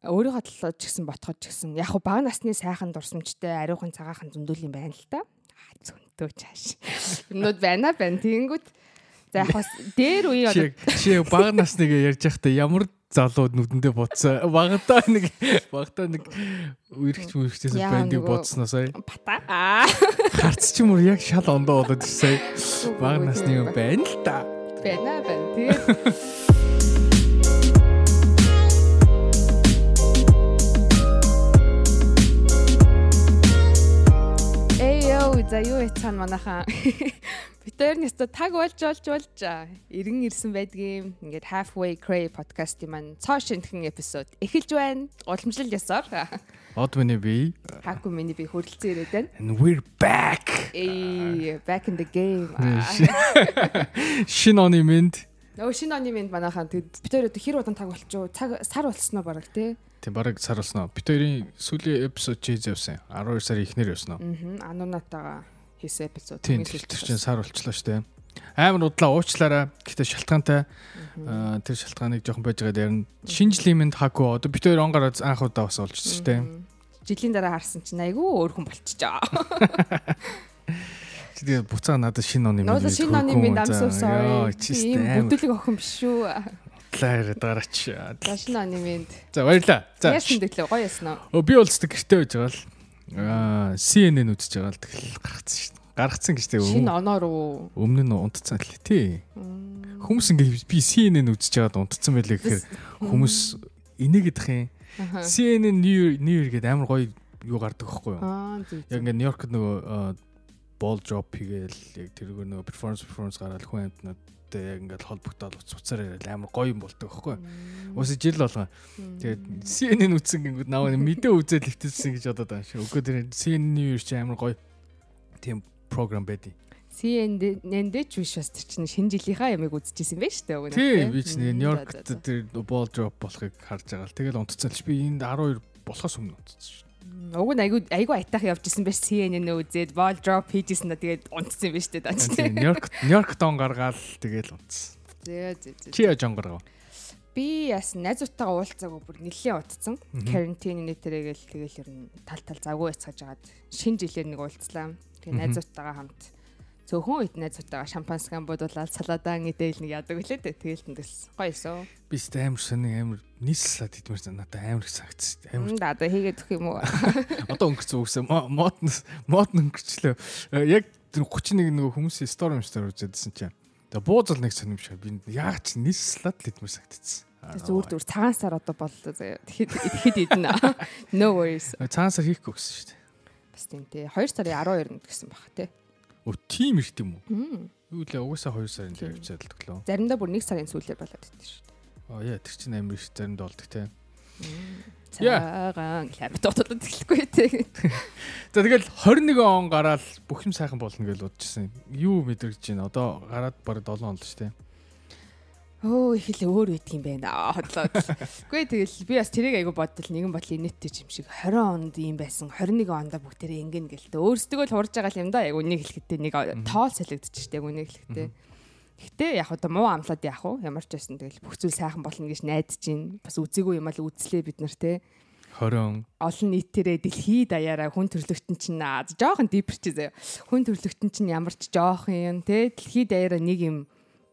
өөрийнхөө төлөө ч гэсэн ботход ч гэсэн яг хуу бага насны сайхан дурсамжтай ариухан цагаахан зөндөл юм байна л та. Зөнтөө чааш. Юмнууд байна байна. Тэнгүүд за яг бас дээр үе Чи чи бага насныг ярьж байхдаа ямар залууд нүдэндээ буцаа багтаа нэг багтаа нэг үерхч мүрхчээс Яа, бандыг бодсноо сая. бата. Аа. Харц ч юм уу яг шал ондоо болоод сая. Бага насны юм байна л та. Байна байна. Тэгээд за юу яцхан манайхаа битэрнээс таг болж болж болж эргэн ирсэн байдгийн ингээд halfway cray podcast маань цоо шинхэн эпизод эхэлж байна. Уламжлал ёсоор Од миний би хаку миний би хөрөлцөн ирээд байна. and we're back. Эй back in the game. Шин оны минь Нөгөө шинэ оны минь манайхаа тэгээд битэр хэр удаан таг болчихоо цаг сар болсноо бараг тий. Тийм бараг сар болсноо. Бид хоёрын сүүлийн эпизод чийз явсан. 12 сарын эхнэр явсан уу? Аа ануунатаага хийсэн эпизод. Тийм тэр чинь сар болчлоо штэ. Амар удлаа уучлаарай. Гэтэ шалтгаантай аа, тэр шалтгааныг жоохон байж байгаа дэрн. Шинэ жилийн минь хаку одоо бид хоёр он гараад анх удаа бас олж штэ. Жилийн дараа харсан чинь айгүй өөр хүн болчихоо. Чи тэгээ буцаа надад шинэ оны минь. Нөөс шинэ оны минь амсуусаа. Ийм бүдүүлэг охин биш шүү. Лаар дараач. За шинэ оны минь. За баярлаа. За Яасан дэглээ гоё яснаа. Өө, би бол зү гэртээ байж байгаа л аа CNN үзэж байгаа л тэгэл гаргацсан шүү дээ. Гаргацсан гэж тэгээ Шинэ оноор уу. өмнө нь унтцсан л тий. Хүмүүс ингээ би CNN үзэж байгаад унтцсан байлээ гэхээр хүмүүс инээгээд их юм. CNN New Year гэдэг амар гоё юу гардаг байхгүй юу? Яг ингээ Нью-Йоркт нөгөө ball drop хийгээл яг тэргээр нөгөө performance performance гараад хүн амьтнуудтай яг ингээ холбогдоод уц уцаар яриад амар гоё юм болдог байхгүй юу? Уус жил болгоо. Тэгээд CNN үзсэн гингүүд наваа мэдээ үзэл хөвтөлсөн гэж бодоод байгаа шүү. Үгүй тэр CNN New Year чи амар гоё тийм програм байдیں۔ CNN-д ч биш бас тэр чинь шинэ жилийнхаа ямиг үзчихсэн байх шүү дээ. өгнө. Тийм би ч Нью-Йоркт тэр ball drop болохыг харж байгаа л тэгэл унтцсан л би энд 12 болохоос өмнө унтцсан шүү. Уг нь айгүй айгүй айтах явжсэн байж CNN үзээд ball drop хийжсэн да тэгээд унтсан шүү дээ. даач. Тийм Нью-Йоркт Нью-Йоркт он гаргаал тэгэл унтсан. Зөө зөө. Чи яаж он гаргав? Би яс найзуудтайгаа уулзаагүй бүр нэлээд удцсан. Мгм. Карантин нэтэрэгэл тэгэл ер нь тал тал завгүй яцгааж агаад шинэ жилээр нэг уулзлаа. Тэгээ Мгм. найзуудтайгаа хамт цөөхөн үед найзуудтайгаа шампанскан бодуулаад саладаан идэл нэг яадаг үлээ дээ. Тэгэл тэндээс гоё эсөө. Би ч амар сони амар нийслэлад идмэр надад амар их сагц. Амар Да одоо хийгээд өгөх юм уу? одоо өнгөрцөн үгсэн мод мод өнгөрчлөө. Э, Яг тэр 31 нөгөө хүмүүсийн стори юм стори үзэдсэн чинь. Тэгээ бууз л нэг сонирмш би яг ч нийслэлад л идмэр сагтцсан. Зүгээр зүгээр цагаан сар одоо боллоо заяа. Тэгэхэд тэгэхэд идэнэ. No worries. Цаанасаа хийхгүй гэсэн шүү дээ. Бас тийм тий. 2 сарын 12-нд гэсэн баг тий. Өө тийм ирт юм уу? Юу лээ угаасаа 2 сарын дээр явцаад л төглөө. Заримдаа бүр 1 сарын сүүлээр болоод идэв шүү дээ. Аа яа тэр чинь амар их заримдаа болдог те. Цагаан хэмэт дотоод эхлэхгүй тий. За тэгэл 21 он гараад бүх юм сайхан болно гэж бодчихсон. Юу мэдрэгж байна? Одоо гараад бараг 7 он л шүү дээ. Өө их л өөр үйдг юм байна. Хотлоод. Гүй тэгэл би бас тэрийг айгу бодтол нэгэн бодол инээдтэй юм шиг 20 онд юм байсан. 21 онд бүгдээрээ ингэн гэлтэй. Өөрсдөө л хурж байгаа юм да. Айгу нэг хэлэхдээ нэг тоол солигдчихжээ. Айгу нэг хэлэхдээ. Гэтэ яг одоо муу амлаад яах вэ? Ямар ч байсан тэгэл бүх зүйл сайхан болно гэж найдаж байна. Бас үзээгүй юм аа л үзлээ бид нар те. 20 олон нийтээрээ дэлхий даяараа хүн төрлөختн чинь аа жоохон дипэрч заяа. Хүн төрлөختн чинь ямар ч жоох юм те. Дэлхий даяараа нэг юм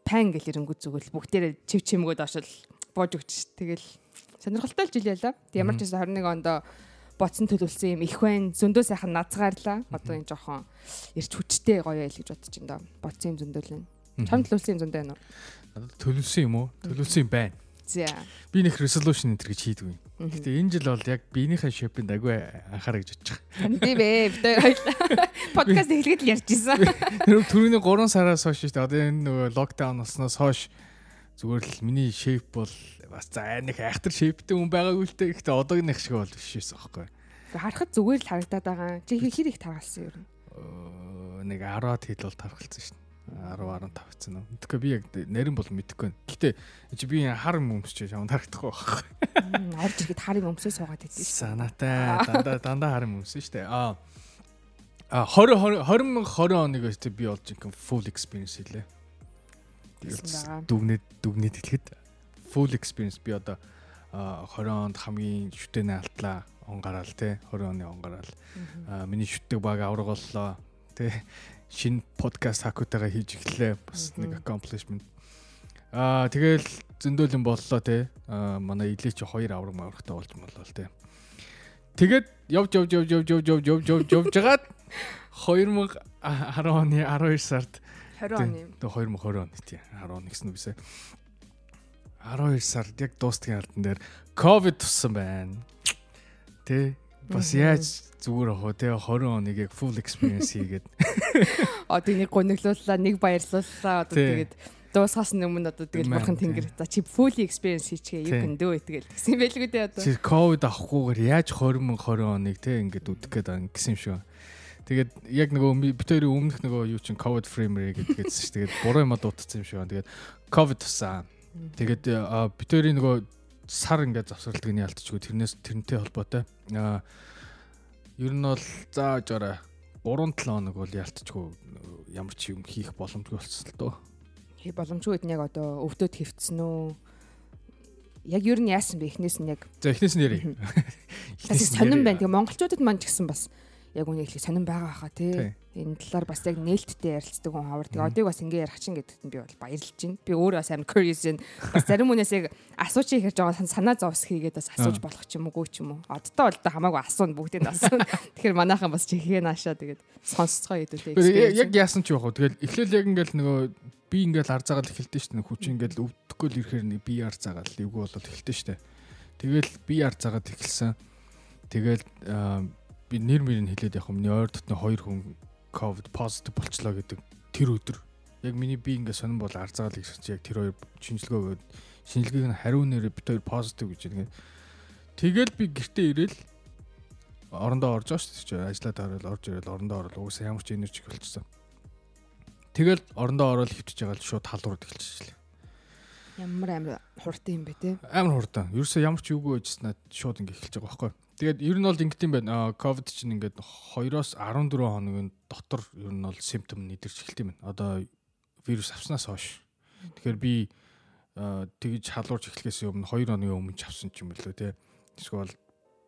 пан гэл ирэнгүү зүгэл бүгдээрээ чив чимгүүд очил бууж өгч тэгэл сонирхолтой л жил ялаа. Тэг ямар ч байсан 21 онд боцсон төлөвлөсөн юм их байн зөндөө сайхан назгаарлаа. Одоо энэ жоохон ирч хүчтэй гоё байл гэж бодож байна. Боцсон юм зөндөл нь. Чам төлөвлөсөн юм зөндөө байна уу? Надад төлөвлөсөн юм уу? Төлөвлөсөн юм байна. За. Би нэг resolution энэ гэж хийдгүй. Мгм. Гэтэ энэ жил бол яг биенийхээ шопинд агүй анхаарах гэж байгаа. Танд бэ бид хоёр хоёлаа. Подкаст эхлэхэд л ярьж исэн. Түрүүний 3 сараас хойш шүү дээ. Одоо энэ нөгөө локдаун болсноос хойш зүгээр л миний шейп бол бас за нэг айхтар шейптэй хүн байгаагүй л дээ. Гэтэ одоогийн шиг бол биш байсан байхгүй. Харахад зүгээр л харагдаад байгаа. Чи хэр их таргалсан юм. Оо, нэг 10-аад хэд бол тархалцсан шүү дээ. 10 15 гэсэн үү. Тэгэхээр би яг нарийн бол мэдэхгүй байна. Гэтэ чи би хар өмсч шавн тарагдахгүй байхгүй. Орж ирэхэд харыг өмсөө суугаад идэв шүү. Санаатай дандаа дандаа хар юм өмсөн шүү дээ. Аа А 20 20 20 оныг өстө би олж инком full experience хийлээ. Дүгнээд дүгнээд хэлэхэд full experience би одоо 20 онд хамгийн шүтэнэ алтлаа он гараал те 20 оны он гараал миний шүтдэг баг авраг боллоо те шинэ подкаст хакутайгаа хийж эхэллээ бас нэг accomplishment. Аа тэгэл зөндөөлөн боллоо те. Манай илээч хоёр авраг маврагтай болж боллоо те. Тэгээд явж явж явж явж явж явж явж явж явж жагаад 2010 оны 12 сард 20 оны. 2020 он тий. 11 гэсэн үгүйсэ 12 сард яг дуустгийн алдан дээр ковид туссан байна. Тэ бас яаж зүгээр ах вэ? 20 оныг яг full experience хийгээд. Одоо нэг гониглууллаа, нэг баярлууллаа. Одоо тэгээд дуусгаас өмнө одоо тэгэл бурхан тэнгэр за чи full experience хийчихээ юу гэн дөө тэгэл гэсэн байлгүй дээ одоо. Чи ковид авахгүйгээр яаж 20 20 оныг те ингээд үдэх гээд байгаа гэсэн юм шиг. Тэгээд яг нөгөө бит хоёрын өмнөх нөгөө юу чин covid framer гэдгээс ш. Тэгээд буруу юм дутцсан юм шиг. Тэгээд covid тусан. Тэгээд бит хоёрын нөгөө сар ингээд завсралтыг нь ялтчихгүй тэрнээс тэрнтэй холбоотой. Аа ер нь бол зааж орой 3 7 хоног бол ялтчихгүй ямар ч юм хийх боломжгүй болчихсон л дөө. Хий боломжгүй гэдэг нь яг одоо өвдөд хөвцсөн үү? Яг ер нь яасан бэ? Эхнээс нь яг. За эхнээс нь ярив. Эхнээс сонирн байна. Тэгээ монголчуудад маань ч гэсэн бас яг үнийг хэлэх сонирн байгаа хаа тий. Энэ талаар бас яг нээлттэй ярилцдаг хүн хавар. Тэгээ одыг бас ингэ ярих чинь гэдэгт би бол баярлж байна. Би өөрөө бас амар curious байна. Бас зарим хүнээс яг асууж ихэрж байгаа санаа зовс хийгээд бас асууж болох ч юм уу ч юм уу. Одтой бол та хамаагүй асууна бүгдийг нь асууна. Тэгэхээр манайхан бас чихээ наашаа тэгээд сонсцгоо хэдүүлээ. Яг яасан ч яах вэ? Тэгэл эхлээл яг ингээл нөгөө би ингээл ар заагаал эхэлдэж штэ хүч ингээл өвдөхгүй л ирэхээр би ар заагаал эвгүй болоод эхэлдэж штэ. Тэгэл би ар заагаад эхэлсэн. Тэгэл би нэр мөрийг хэлээд явах миний ойр дотны хоёр хүн ковид позитив болчлоо гэдэг тэр өдөр. Яг миний би ингээд сонирн бол арзагаал гэж чи яг тэр хоёр шинжилгээг шинжилгээг нь хариу нэрээ бит хоёр позитив гэж ингээд тэгэл би гэртээ ирээл орондоо орж байгаа шүү дээ. Ажиллаад хараад орж ирэл орондоо орол. Угсаа ямар ч энерги болчихсон. Тэгэл орондоо орол хөвтөж байгаа л шууд халуурд эхэлчихлээ ямар амар хурдан юм бэ те? Амар хурдан. Ерөөсөө ямар ч юугүй байжснаа шууд ингээд эхэлж байгаа байхгүй Тэгээд ер нь бол ингэт юм байна. Ковид чинь ингээд 2-оос 14 хоногийн дотор ер нь бол симптом нэдэрч эхэлт юм байна. Одоо вирус авснаас хойш. Тэгэхээр би тэгж халуурч эхлэхээс өмнө 2 хоногийн өмнө ч авсан ч юм билүү те. Эсвэл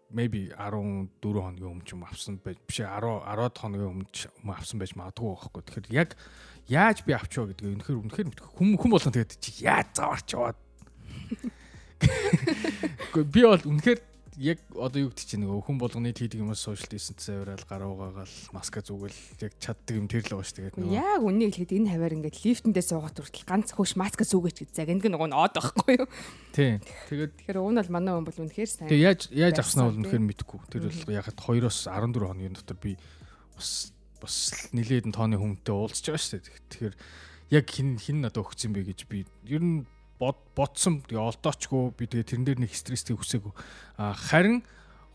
maybe 14 хоногийн өмнө ч юм авсан байж биш 10 10 хоногийн өмнө ч авсан байж магадгүй байхгүй. Тэгэхээр яг яаж би авчгаа гэдгийг үнэхээр үнэхээр хүм хүм болгон тэгээд чи яаж заварч яваад би бол үнэхээр яг одоо юу гэдэг чинь нөгөө хүн болгоны хийдэг юмас social distance аваад гараа угаагаал маска зүгэл яг чаддаг юм тэр л байгаа шүү тэгээд нөгөө. Яг үнийг хэлэхэд энэ хаваар ингээд лифтэндээ суугаад хүртэл ганц хөөш маска зүгээч гэж яг энэ нөгөө нь од байхгүй юу? Тий. Тэгээд тэгэхээр уг нь бол манай хүн бол үнэхээр сайн тэг яаж яаж авснаа бол үнэхээр мэдэхгүй. Тэр бол яхад 2-оос 14 хоногийн дотор би бас бас нилээдэн тооны хүнтэй уулзж байгаа шүү дээ. Тэгэхээр яг хин хин надад өгсөн бэ гэж би ер нь бодсон тэгээ олдоочгүй би тэгээ тэрэн дээр нэг стресстэй хүсээгүй. А харин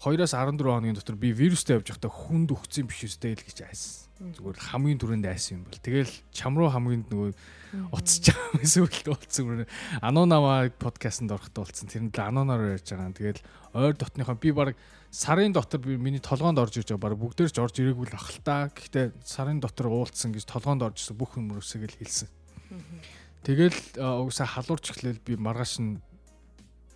2-оос 14 хоногийн дотор би вирустэй явж байхдаа хүнд өгцсөн биш үстэй л гэж айсан. Зүгээр хамгийн түрүүнд айсан юм бол. Тэгэл чам руу хамгийн нөгөө байгаа юм эсвэл уулцсан. Ануунаваа подкастт орохдоо уулцсан. Тэр нь л ануунаар ярьж байгаа. Тэгэл ойр дотныхоо би баг сарын дотор би миний толгоонд орж ирж байгаа. Баг бүгдээр ч орж ирээгүй л ахaltaа. Гэхдээ сарын дотор уулцсан гэж толгоонд орж ирсэн бүх юм өсөг л хэлсэн. Тэгэл угсаа халуурч эхлээл би маргааш нь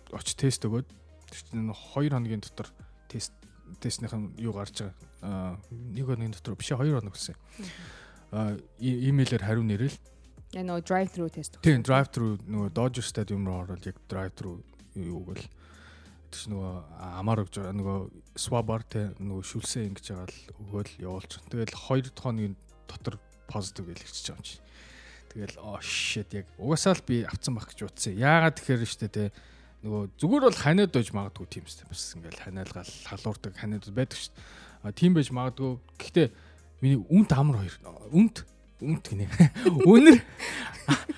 очи тест өгөөд тэр чинь 2 хоногийн дотор тест тестнийхэн юу гарч байгаа. Нэг хоногийн дотор биш 2 хоног гэсэн. Имэйлээр хариу нэрэл. Я нөө drive through тест. Тийм drive through нөгөө Dodger Stadium руу ороод яг drive through юу гэл тэр нөгөө амар өгж байгаа нөгөө swab-аар те нөгөө шүлсээ ингэж байгаа л өгөөл явуулж. Тэгэл 2 хоногийн дотор positive гэж хэлчихэж байгаа юм чи. Тэгэл оо shit яг угаасаа л би авцсан байх гэж утсан. Яагаад тэгэхээр штэ те нөгөө зүгээр бол ханиад байж магадгүй тийм штэ бас ингээл ханиалгаал халуурдаг ханиад байдаг штэ. А тийм байж магадгүй. Гэхдээ миний үнт амар хоёр үнт үнт гинэ. Үнэр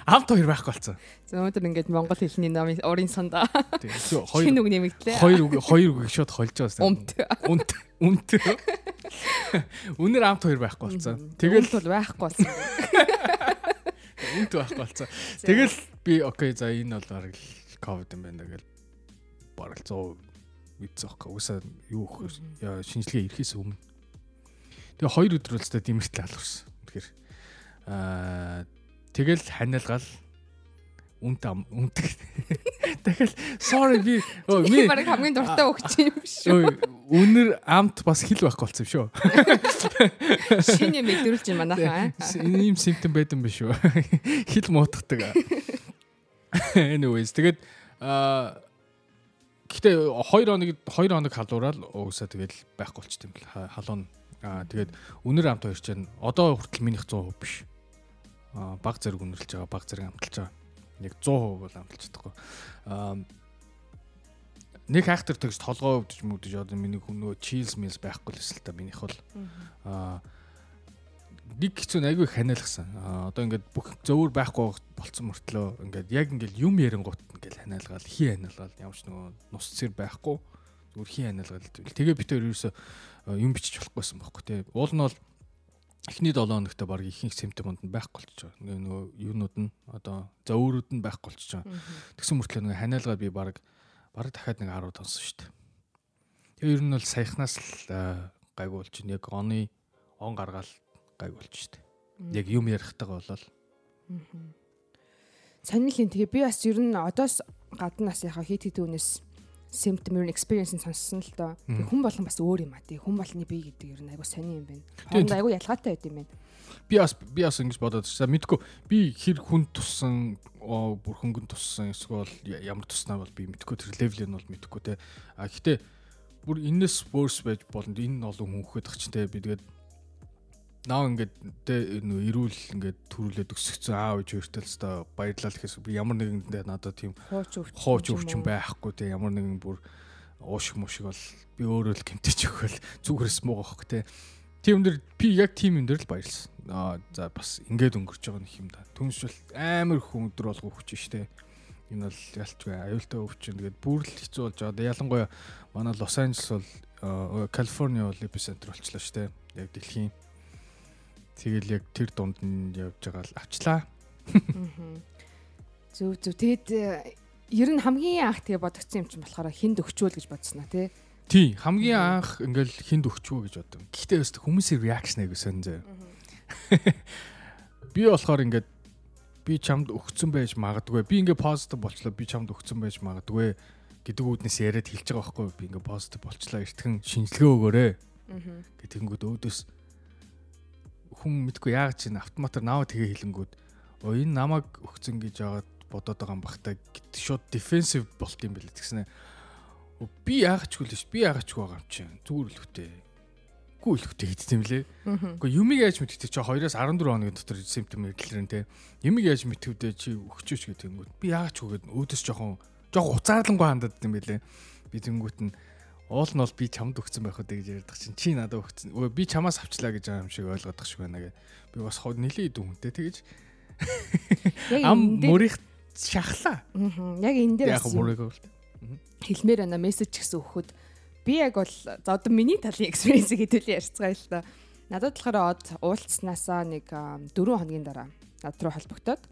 амт хоёр байхгүй болсон. За өнөөдөр ингээд монгол хэлний намын урын санда. Тийм. Хоёр үг нэмэгдлээ. Хоёр үг хоёр үг шууд холж байгаа. Үнт. Үнт. Үнт. Үнэр амт хоёр байхгүй болсон. Тэгэл бол байхгүй болсон үнт байхгүй болцсон. Тэгэл би окей за энэ бол бараг ковид юм байна гэл бараг 100 мэдсэхгүй. Угсаа юу шинжилгээ ирэхээс өмнө. Тэгээ хоёр өдөр л өстой димэртэл алуурсан. Тэгэхээр аа тэгэл ханиалгаал үнт ам үнт. Дахиад sorry би оо Би баг хамгийн дуртай өгч юм шүү. үнэр амт бас хил байхгүй болсон юм шүү. Шинэ мэдэрүүлж юм манайхаа. Ийм симптом байдсан биш үү? Хил муутгадаг. Anyways тэгээд аа Гэхдээ 2 хоног 2 хоног халуураад уусаа тэгэл байхгүй болчт юм бэл халуун. Аа тэгээд үнэр амт хоёр чинь одоо хүртэл минийх 100% биш. Аа баг зэрэг үнэрлж байгаа, баг зэрэг амталж байгаа. Яг 100% бол амталж чадахгүй. Аа нэг хайхтар тэгж толгоо өвдөж мөгдөж одоо миний нөө чилс милс байхгүй л эсэл та минийх бол аа нэг хэцүү айгүй ханиалгасан. Аа одоо ингээд бүх зөөр байхгүй болцсон мөртлөө ингээд яг ингээд юм ярингуут ингээд ханиалгаал хий ханиалгаал ямар ч нөгөө нус цэр байхгүй зүгээр хий ханиалгаал тэгээ бид хоёр ерөөсө юм бичиж болохгүйсэн байхгүй тий. Уул нь бол эхний 7 хоногт баг ихэнх симптомууд нь байхгүй болчихж байгаа. Нөгөө юунууд нь одоо зөөрүүд нь байхгүй болчихж байгаа. Тэгсэн мөртлөө нөгөө ханиалгаа би баг баг дахиад нэг 10 тонсон шүү дээ. Тэгээ ер нь бол саяхнаас л гайгүй болж байна. Яг оны он гаргаал гайг болж штэ. Яг юм ярихтайгаа болол. Сонирхолтой. Тэгээ би бас ер нь одоос гадна насынхаа хит хит үнэс symptom ер нь experience сонссон л доо. Хүн болгон бас өөр юм а тий. Хүн болгоны бие гэдэг ер нь айгу сони юм байна. Хоорондоо айгу ялгаатай байд юм байна. Би бас би бас ингэж бодоод байна. Мэдгүй би хэр хүн туссан бүр хөнгөн туссан эсвэл ямар туснаа бол би мэдгүй тэр левел нь бол мэдгүй те. А гэхдээ бүр энэс worse байж болно. Энэ олон хүн хөөхөд чинь те. Би тэгээд наа ингээд тэ нөө ирүүл ингээд төрүүлээд өсгцэн аав ээж та баярлал гэхээс би ямар нэгэндээ надад тийм хооч өвчин байхгүй тэ ямар нэгэн бүр уушиг мушиг бол би өөрөө л гэмтэж өгөөл. Зүгээрс муу гохх тэ. Тийм дэр би яг тийм юм дээр л баярлсан. Аа за бас ингээд өнгөрч байгаа нэг юм да. Түншл амар хүн өдөр болго өгч штэ энэ бол ялчгүй аюултай өвчин. Тэгээд бүр л хэцүү болж байгаа. Ялангуяа манай Лос Анжелес бол Калифорни бол эпицентр болчлаа штэ яг дэлхийн Тэгэл яг тэр дунд нь явж байгаа л авчлаа. Зүг зүг. Тэгэд э, ер нь хамгийн анх тэгээ бодогдсон юм чинь болохоор хинд өгчүүл гэж бодсноо тий. Тий, хамгийн анх ингээл хинд өгчвөө гэж бодсон. Гэхдээ өст хүмүүсийн реакшн сонь зөө. Би болохоор ингээд би чамд өгцөн байж магадгүй. Би ингээ позитив болчлоо. Би чамд өгцөн байж магадгүй гэдэг үүднээс яриад хэлж байгаа байхгүй. Би ингээ позитив болчлаа. Эртхэн шинжилгээ өгөөрэй. Гэтэнгүүд өөдөөс хүн мэдгүй яагаад чинь автоматар наваа тэгээ хэлэнгүүд оо энэ намайг өгцөн гэж яагаад бодоод байгаа юм бахтай шууд дефенсив болт юм бэлээ. Тэгснэ би яагаад ч хүлээш би яагаад ч байгаа юм чинь зүгээр л хөтэй гүү л хөтэй гэдэг юм лээ үгүй юмыг яаж мэдтээ чи 2-оос 14 хоногийн дотор симптом мэдлэрэн те. Юмыг яаж мэдтвдээ чи өгчөөч гэдэг юм би яагаад ч үгээд өөдөөс жоохон жоохон уцаарлангүй хандаад юм бэлээ. Би тэнгүүт нь Уул нь бол би чамд өгсөн байх үү гэж ярьдаг чинь чи надад өгсөн. Өө би чамаас авчлаа гэж байгаа юм шиг ойлгодох шиг байна гэ. Би бас хоо нилээ идэв хүнтэй тэгэж. Ам мөрих шахлаа. Аа. Яг энэ дээр л. Хэлмээр байна мессеж гэсэн өгөхөд би яг бол за одоо миний талын экспириенсийг хэдүүлээ ярьцгаая л та. Надад болохоор од уулцснаасаа нэг 4 хоногийн дараа над руу холбогдоод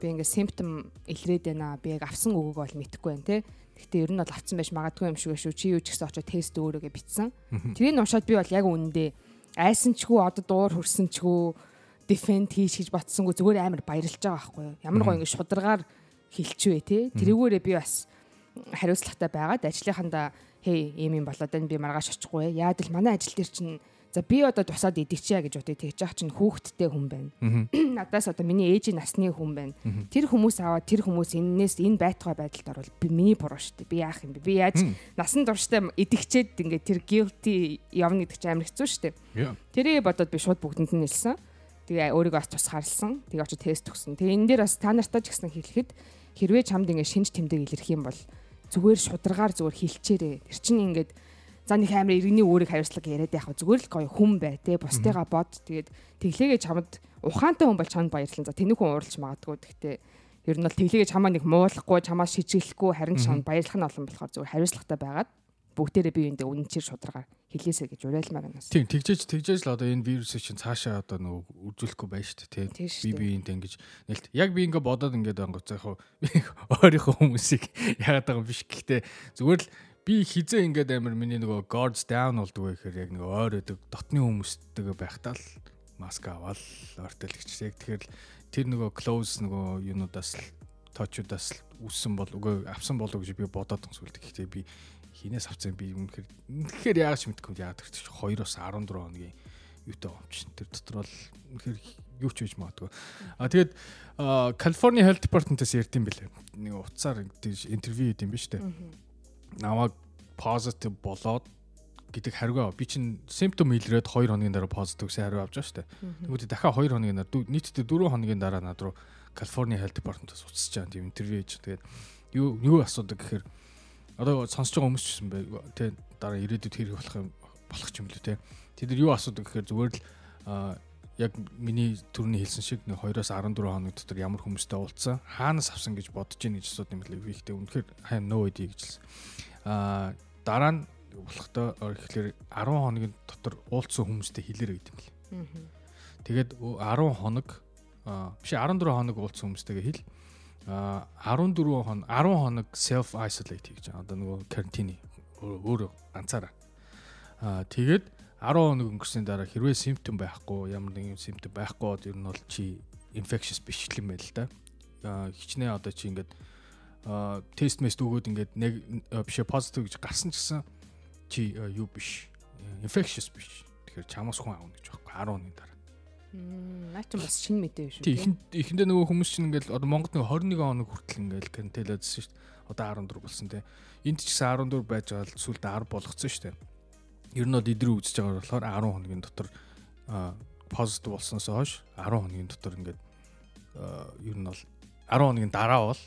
би ингээ симптом илрээд байна. Би яг авсан үгэг бол мэдэхгүй байна те Гэтэ ер нь бол авцсан байж магадгүй юм шиг шүү. Чи юу ч гэсэн очоод тест өөрөөгөө битсэн. Тэрийг уншаад би бол яг үнэндээ айсан ч хүү одоо дуур хөрсөн ч хүү дефенд хийж гэж батсангүй зүгээр амар баярлж байгаа байхгүй юу. Ямар гоо ингэ шударгаар хилчвэ те. Тэрүүгээрээ би бас хариуцлагатай байгаад ажлынхандаа хей ийм юм болоод байна би маргааш очихгүй. Яад л манай ажил дээр чинь За би одоо тусаад идэгчээ гэж бодъё тэгж яах чинь хүүхэдтэй хүн байна. Надаас одоо миний ээжийн насны хүн байна. Тэр хүмүүс аваад тэр хүмүүс энээс энэ байтугай байдалд орвол би миний буруу шүү дээ. Би яах юм бэ? Би яаж насан туршдаа идэгчээд ингээд тэр guilty явна гэдэг чинь амар хэцүү шүү дээ. Тэрийг бодоод би шууд бүгдэнд нь хэлсэн. Тэгээ өөрийгөө бас тусгаарлсан. Тэгээ очиж тест өгсөн. Тэгээ энэ дээр бас та нартаа ч гэсэн хэлэхэд хэрвээ чамд ингээд шинж тэмдэг илэрх юм бол зүгээр шударгаар зүгээр хилчээрээ. Тэр чинь ингээд за нэг амар иргэний өөрийг хариуцлага яриад яхав зүгээр л гоё хүн бай те бусдыгаа бод. Тэгээд тэглээгээ чамд ухаантай хүн бол чамд баярлан за тэнэг хүн ууралж магадгүй. Гэхдээ ер нь бол тэглээгээ чамаа нэг муулахгүй чамаа шижиглэхгүй харин чамд баярлах нь олон болохоор зүгээр хариуцлагатай байгаад бүгдээрээ бие биендээ үнэнчээр шударгаар хэлээсэй гэж уриалмаар байна. Тийм тэгжээж тэгжээж л одоо энэ вирусыг чинь цаашаа одоо нөгөө үржүүлэхгүй байна шүү дээ тийм би биендээ ингэж нэлт. Яг би ингээ бодоод ингээд ангуцаа яг өөрийнхөө хүмүүсийг яагаад байгаа юм биш. Гэхдээ зүгээр л би хизээ ингээд амар миний нөгөө guards down болдгоо гэхээр яг нөгөө ойр өдөг дотны хүмүүстэйгээ байхдаа л маск аваад ойртолгч яг тэгэхээр тэр нөгөө close нөгөө юунуудаас л тоочудаас үссэн бол үгүй авсан болов гэж би бодоод байгаа сүлд. Гэхдээ би хинээс авсан би үнэхээр үнэхээр яагаад ч мэдгүй яагаад тэр 2-оос 14 хоногийн юутай omч. Тэр дотор бол үнэхээр юу ч хийж магадгүй. А тэгээд California Health Department-аас ярьд юм бэлээ. Нэг утсаар интервью хийд юм биш үү? Намайг positive болоод гэдэг хариу аваа. Би чинь symptom илрээд 2 хоногийн дараа positive гэсэн хариу авч байгаа шүү дээ. Тэгвэл дахиад 2 хоногийн дараа нийтдээ 4 хоногийн дараа над руу California Health Department-аас уцсаж байгаа тийм интервью хийж. Тэгээд юу юу асуудаг гэхээр одоо сонсож байгаа хүмүүс ч гэсэн бай. Тэ дараа ирээдүйд хэрэг болох юм болох ч юм лээ тэ. Тэд нар юу асуудаг гэхээр зүгээр л яг миний төрний хэлсэн шиг 2-оос 14 хоног дотор ямар хүмүүстэй уулзсан хаанаас авсан гэж бодож ийн гэж асууд юм лээ. Би ихтэй үнэхээр хайм no idea гэж хэлсэн. Аа дараа нь болохдоо ихлээр 10 хоногийн дотор уулзсан хүмүүстэй хэлээрэй гэдэг юм лээ. Тэгээд 10 хоног биш 14 хоног уулзсан хүмүүстэйгээ хэл. А 14 хоног 10 хоног self isolate хийж байгаа. Одоо нөгөө карантины өөрөө ганцаараа. А тэгээд 10 хоног өнгөрсний дараа хэрвээ симптом байхгүй ямар нэгэн симптом байхгүй бод ер нь бол чи infectious биш л юм байл л да. Хичнээн одоо чи ингээд тест мест өгөөд ингээд нэг бишээ позитив гэж гарсан ч гэсэн чи юу биш infectious биш. Тэгэхээр чамаас хүн аавна гэж байхгүй 10 хоногийн дараа. Наа чи бас шинэ мэдээ шүү. Тий ихэнд ихэндээ нөгөө хүмүүс чинь ингээл одоо Монголд нэг 21 хоног хүртэл ингээл карантинлаадсэн шүү дээ. Одоо 14 болсон те. Энд ч гэсэн 14 байж байгаа л сүлд 10 болгоцсон шүү дээ ер нь бол идрүү үзэж байгаа болохоор 10 хоногийн дотор позитив болсноос хойш 10 хоногийн дотор ингээд ер нь бол 10 хоногийн дараа бол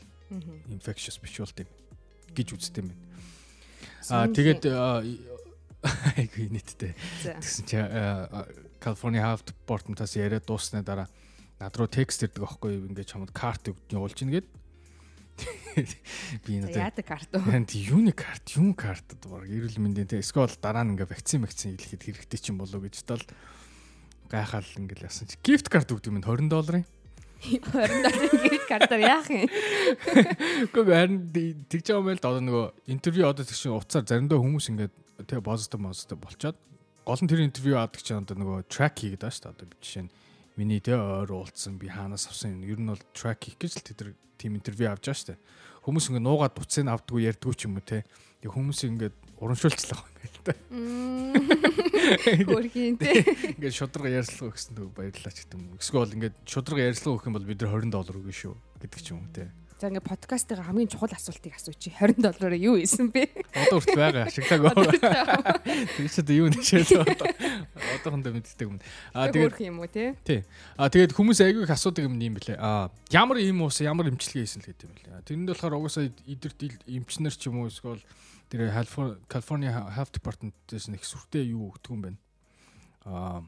infectious биш болт юм гэж үздэг юм байна. Аа тэгээд айгүй нийтдээ тэгсэн чи California Health Department-аас яриад дууссаны дараа над руу текст ирдэг аахгүй юу ингээд чамд карт явуулж ийн гээд Би энэ яадаг карт уу? Энд юуны карт, юм карт баг эрүүл мэндийн те. Эсвэл дараа нь ингээ вакцин вакцин хэлэхэд хэрэгтэй ч юм болоо гэж тал гайхаал ингээл ясан чи. Gift card өгдөг юм 20 долларын? 20 долларын gift card-аар яах юм? Гэхдээ харин тэгж байгаа юм байл да одоо нөгөө интервью одоо тэг чинь уцаар заримдаа хүмүүс ингээд тэг positive positive болчоод гол нь тэр интервью аадаг чинь одоо нөгөө track хийгээд байгаа шүү дээ. Одоо жишээ нь миний тэ ойр уулцсан би хаанаас авсан юм ер нь бол track хийх гэж л тэд тийм интервью авч байгаа дээ. Хүмүүс ингээ нуугаад буцыг авдггүй ярьдггүй ч юм уу те. Тэг хүмүүс ингээд урамшуулцлаа байгаа юм л та. Хөрхийн те. Ингээд шудраг ярьслага өгсөн төв баярлалаа ч гэдэг юм. Эсвэл ингээд шудраг ярьслага өгөх юм бол бид нар 20 доллар өгнө шүү гэдэг ч юм уу те. За ингээ подкастын хамгийн чухал асуултыг асуучих. 20 доллараар юу ийсэн бэ? Одоо хүртэл байгаа ашиглаагүй. Тэр ч одоо юу нэшээ одоо одоохондоо мэддэг юм. Аа тэгээд юм уу те? Тий. Аа тэгээд хүмүүс айгүй их асуудаг юм юм бэлээ. Аа ямар юм уус ямар имчилгээ хийсэн л гэдэг юм бэлээ. Тэрэнд болохоор угаасаа эдэрт эмчнэр ч юм уу эсвэл тэр California Health Department-ээс нэг сүртэй юу өгдөг юм байна. Аа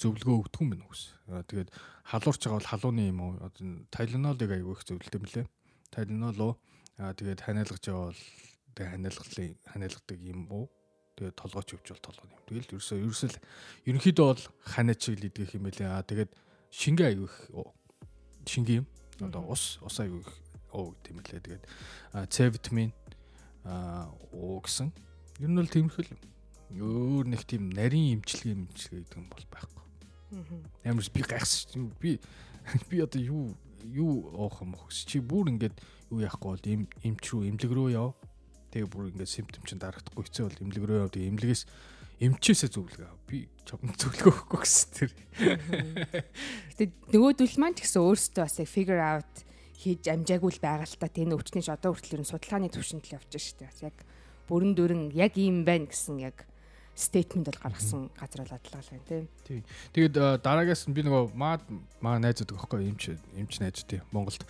зөвлөгөө өгдөг юм байна үгүйс. Тэгээд халуурч байгаа бол халууны юм уу одоо тайлнолыг аягүй их зөвлөдөг юм лээ. Тайлнол уу аа тэгээд ханиалгаж бол тэгээд ханиалгалын ханиалгадаг юм уу тэгээд толгойч өвч бол толгой юм. Тэгэл ерөөсөө ерөөсөө ерөнхийдөө бол ханиач шиг л идэх юм байлээ. Аа тэгээд шингээ аягүй их шингээ юм. Одоо ус ус аягүй их оо гэдэм лээ. Тэгээд С витамин аа уу гэсэн. Ер нь бол тиймэрхүү юм. Өөр нэг тийм нарийн имчилгээ имчилгээ гэдэг юм бол байхгүй. Ямар би гайхсан. Би би одоо юу юу оох юм хөөс чи бүр ингээд юу яахгүй бол им имч рүү имлэг рүү яв. Тэгээ бүр ингээд симптом чинь дарагдахгүй хэцүү бол имлэг рүү яв. Тэгээ имлэгээс эмчээсээ зөвлөгөө. Би чамд зөвлөгөө өгөхгүй гэсэн тэр. Гэтэ нөгөөдөл маань ч гэсэн өөрсдөө бас яг figure out хийж амжаагүй л байгаа л та тэр өвчний одоо хүртэл ер нь судалгааны төвшөнд л явж дээ. Бас яг бүрэн дүрэн яг ийм байна гэсэн яг стейтмент бол гаргасан газар бол адлаа л байна тийм. Тий. Тэгээд дараагаас би нөгөө маа маа найзууд өгөхгүй эмч эмч найз тий Монголд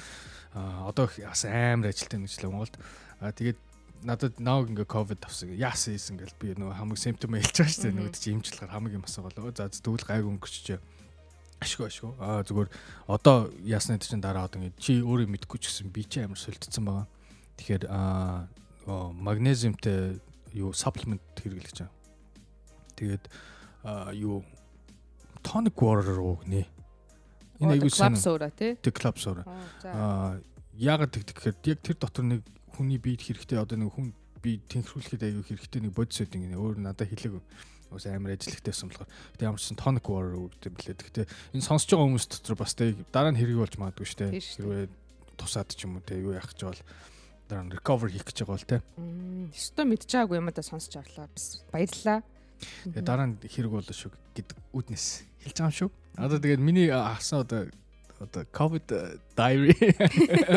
одоо бас амар ажилтан нэгжлээ Монголд. Тэгээд надад нааг ингээ ковид авсан яасан ийсэн гэл би нөгөө хамаг симптом хэлж байгаа шүү дээ нөгөө чи эмчлэхээр хамаг юм асуугаа. За тэгвэл гайг өнгөчч ашгүй ашгүй. Аа зүгээр одоо ясны чинь дараа одоо ингээ чи өөрөө мэдгүй ч гэсэн би чи амар солилцсон байгаа. Тэгэхээр аа магнезиумтэй юу саплимент хэрэглэж байгаа. Тэгээд юу tonic water руу гинэ. Энэ аягүй сайн. Клапсуура тий. Тэг клапсуура. Аа яагаад тэгдэг гэхээр яг тэр дотор нэг хүний биед хэрэгтэй одоо нэг хүн би тэнхрүүлэхэд аягүй хэрэгтэй нэг бодис үүд ингэ өөр надад хэлэг ус амар ажиллахтайсан болохоор гэтээ ямар ч сан tonic water өгдөг блээ. Гэтээ энэ сонсож байгаа хүмүүс дотор бас тэг дараа нь хэрэг болж магадгүй шүү дээ. Хэрвээ тусаад ч юм уу те юу яах гэж бол дараа нь recover хийх гэж байгаа бол. Өстө мэдж байгаагүй юм да сонсч авлаа. Бас баярлалаа. Тэгээ дараа нь хэрэг болоо шүү гэдэг үднэс хэлж байгаа юм шүү. Одоо тэгээд миний авсан одоо одоо covid diary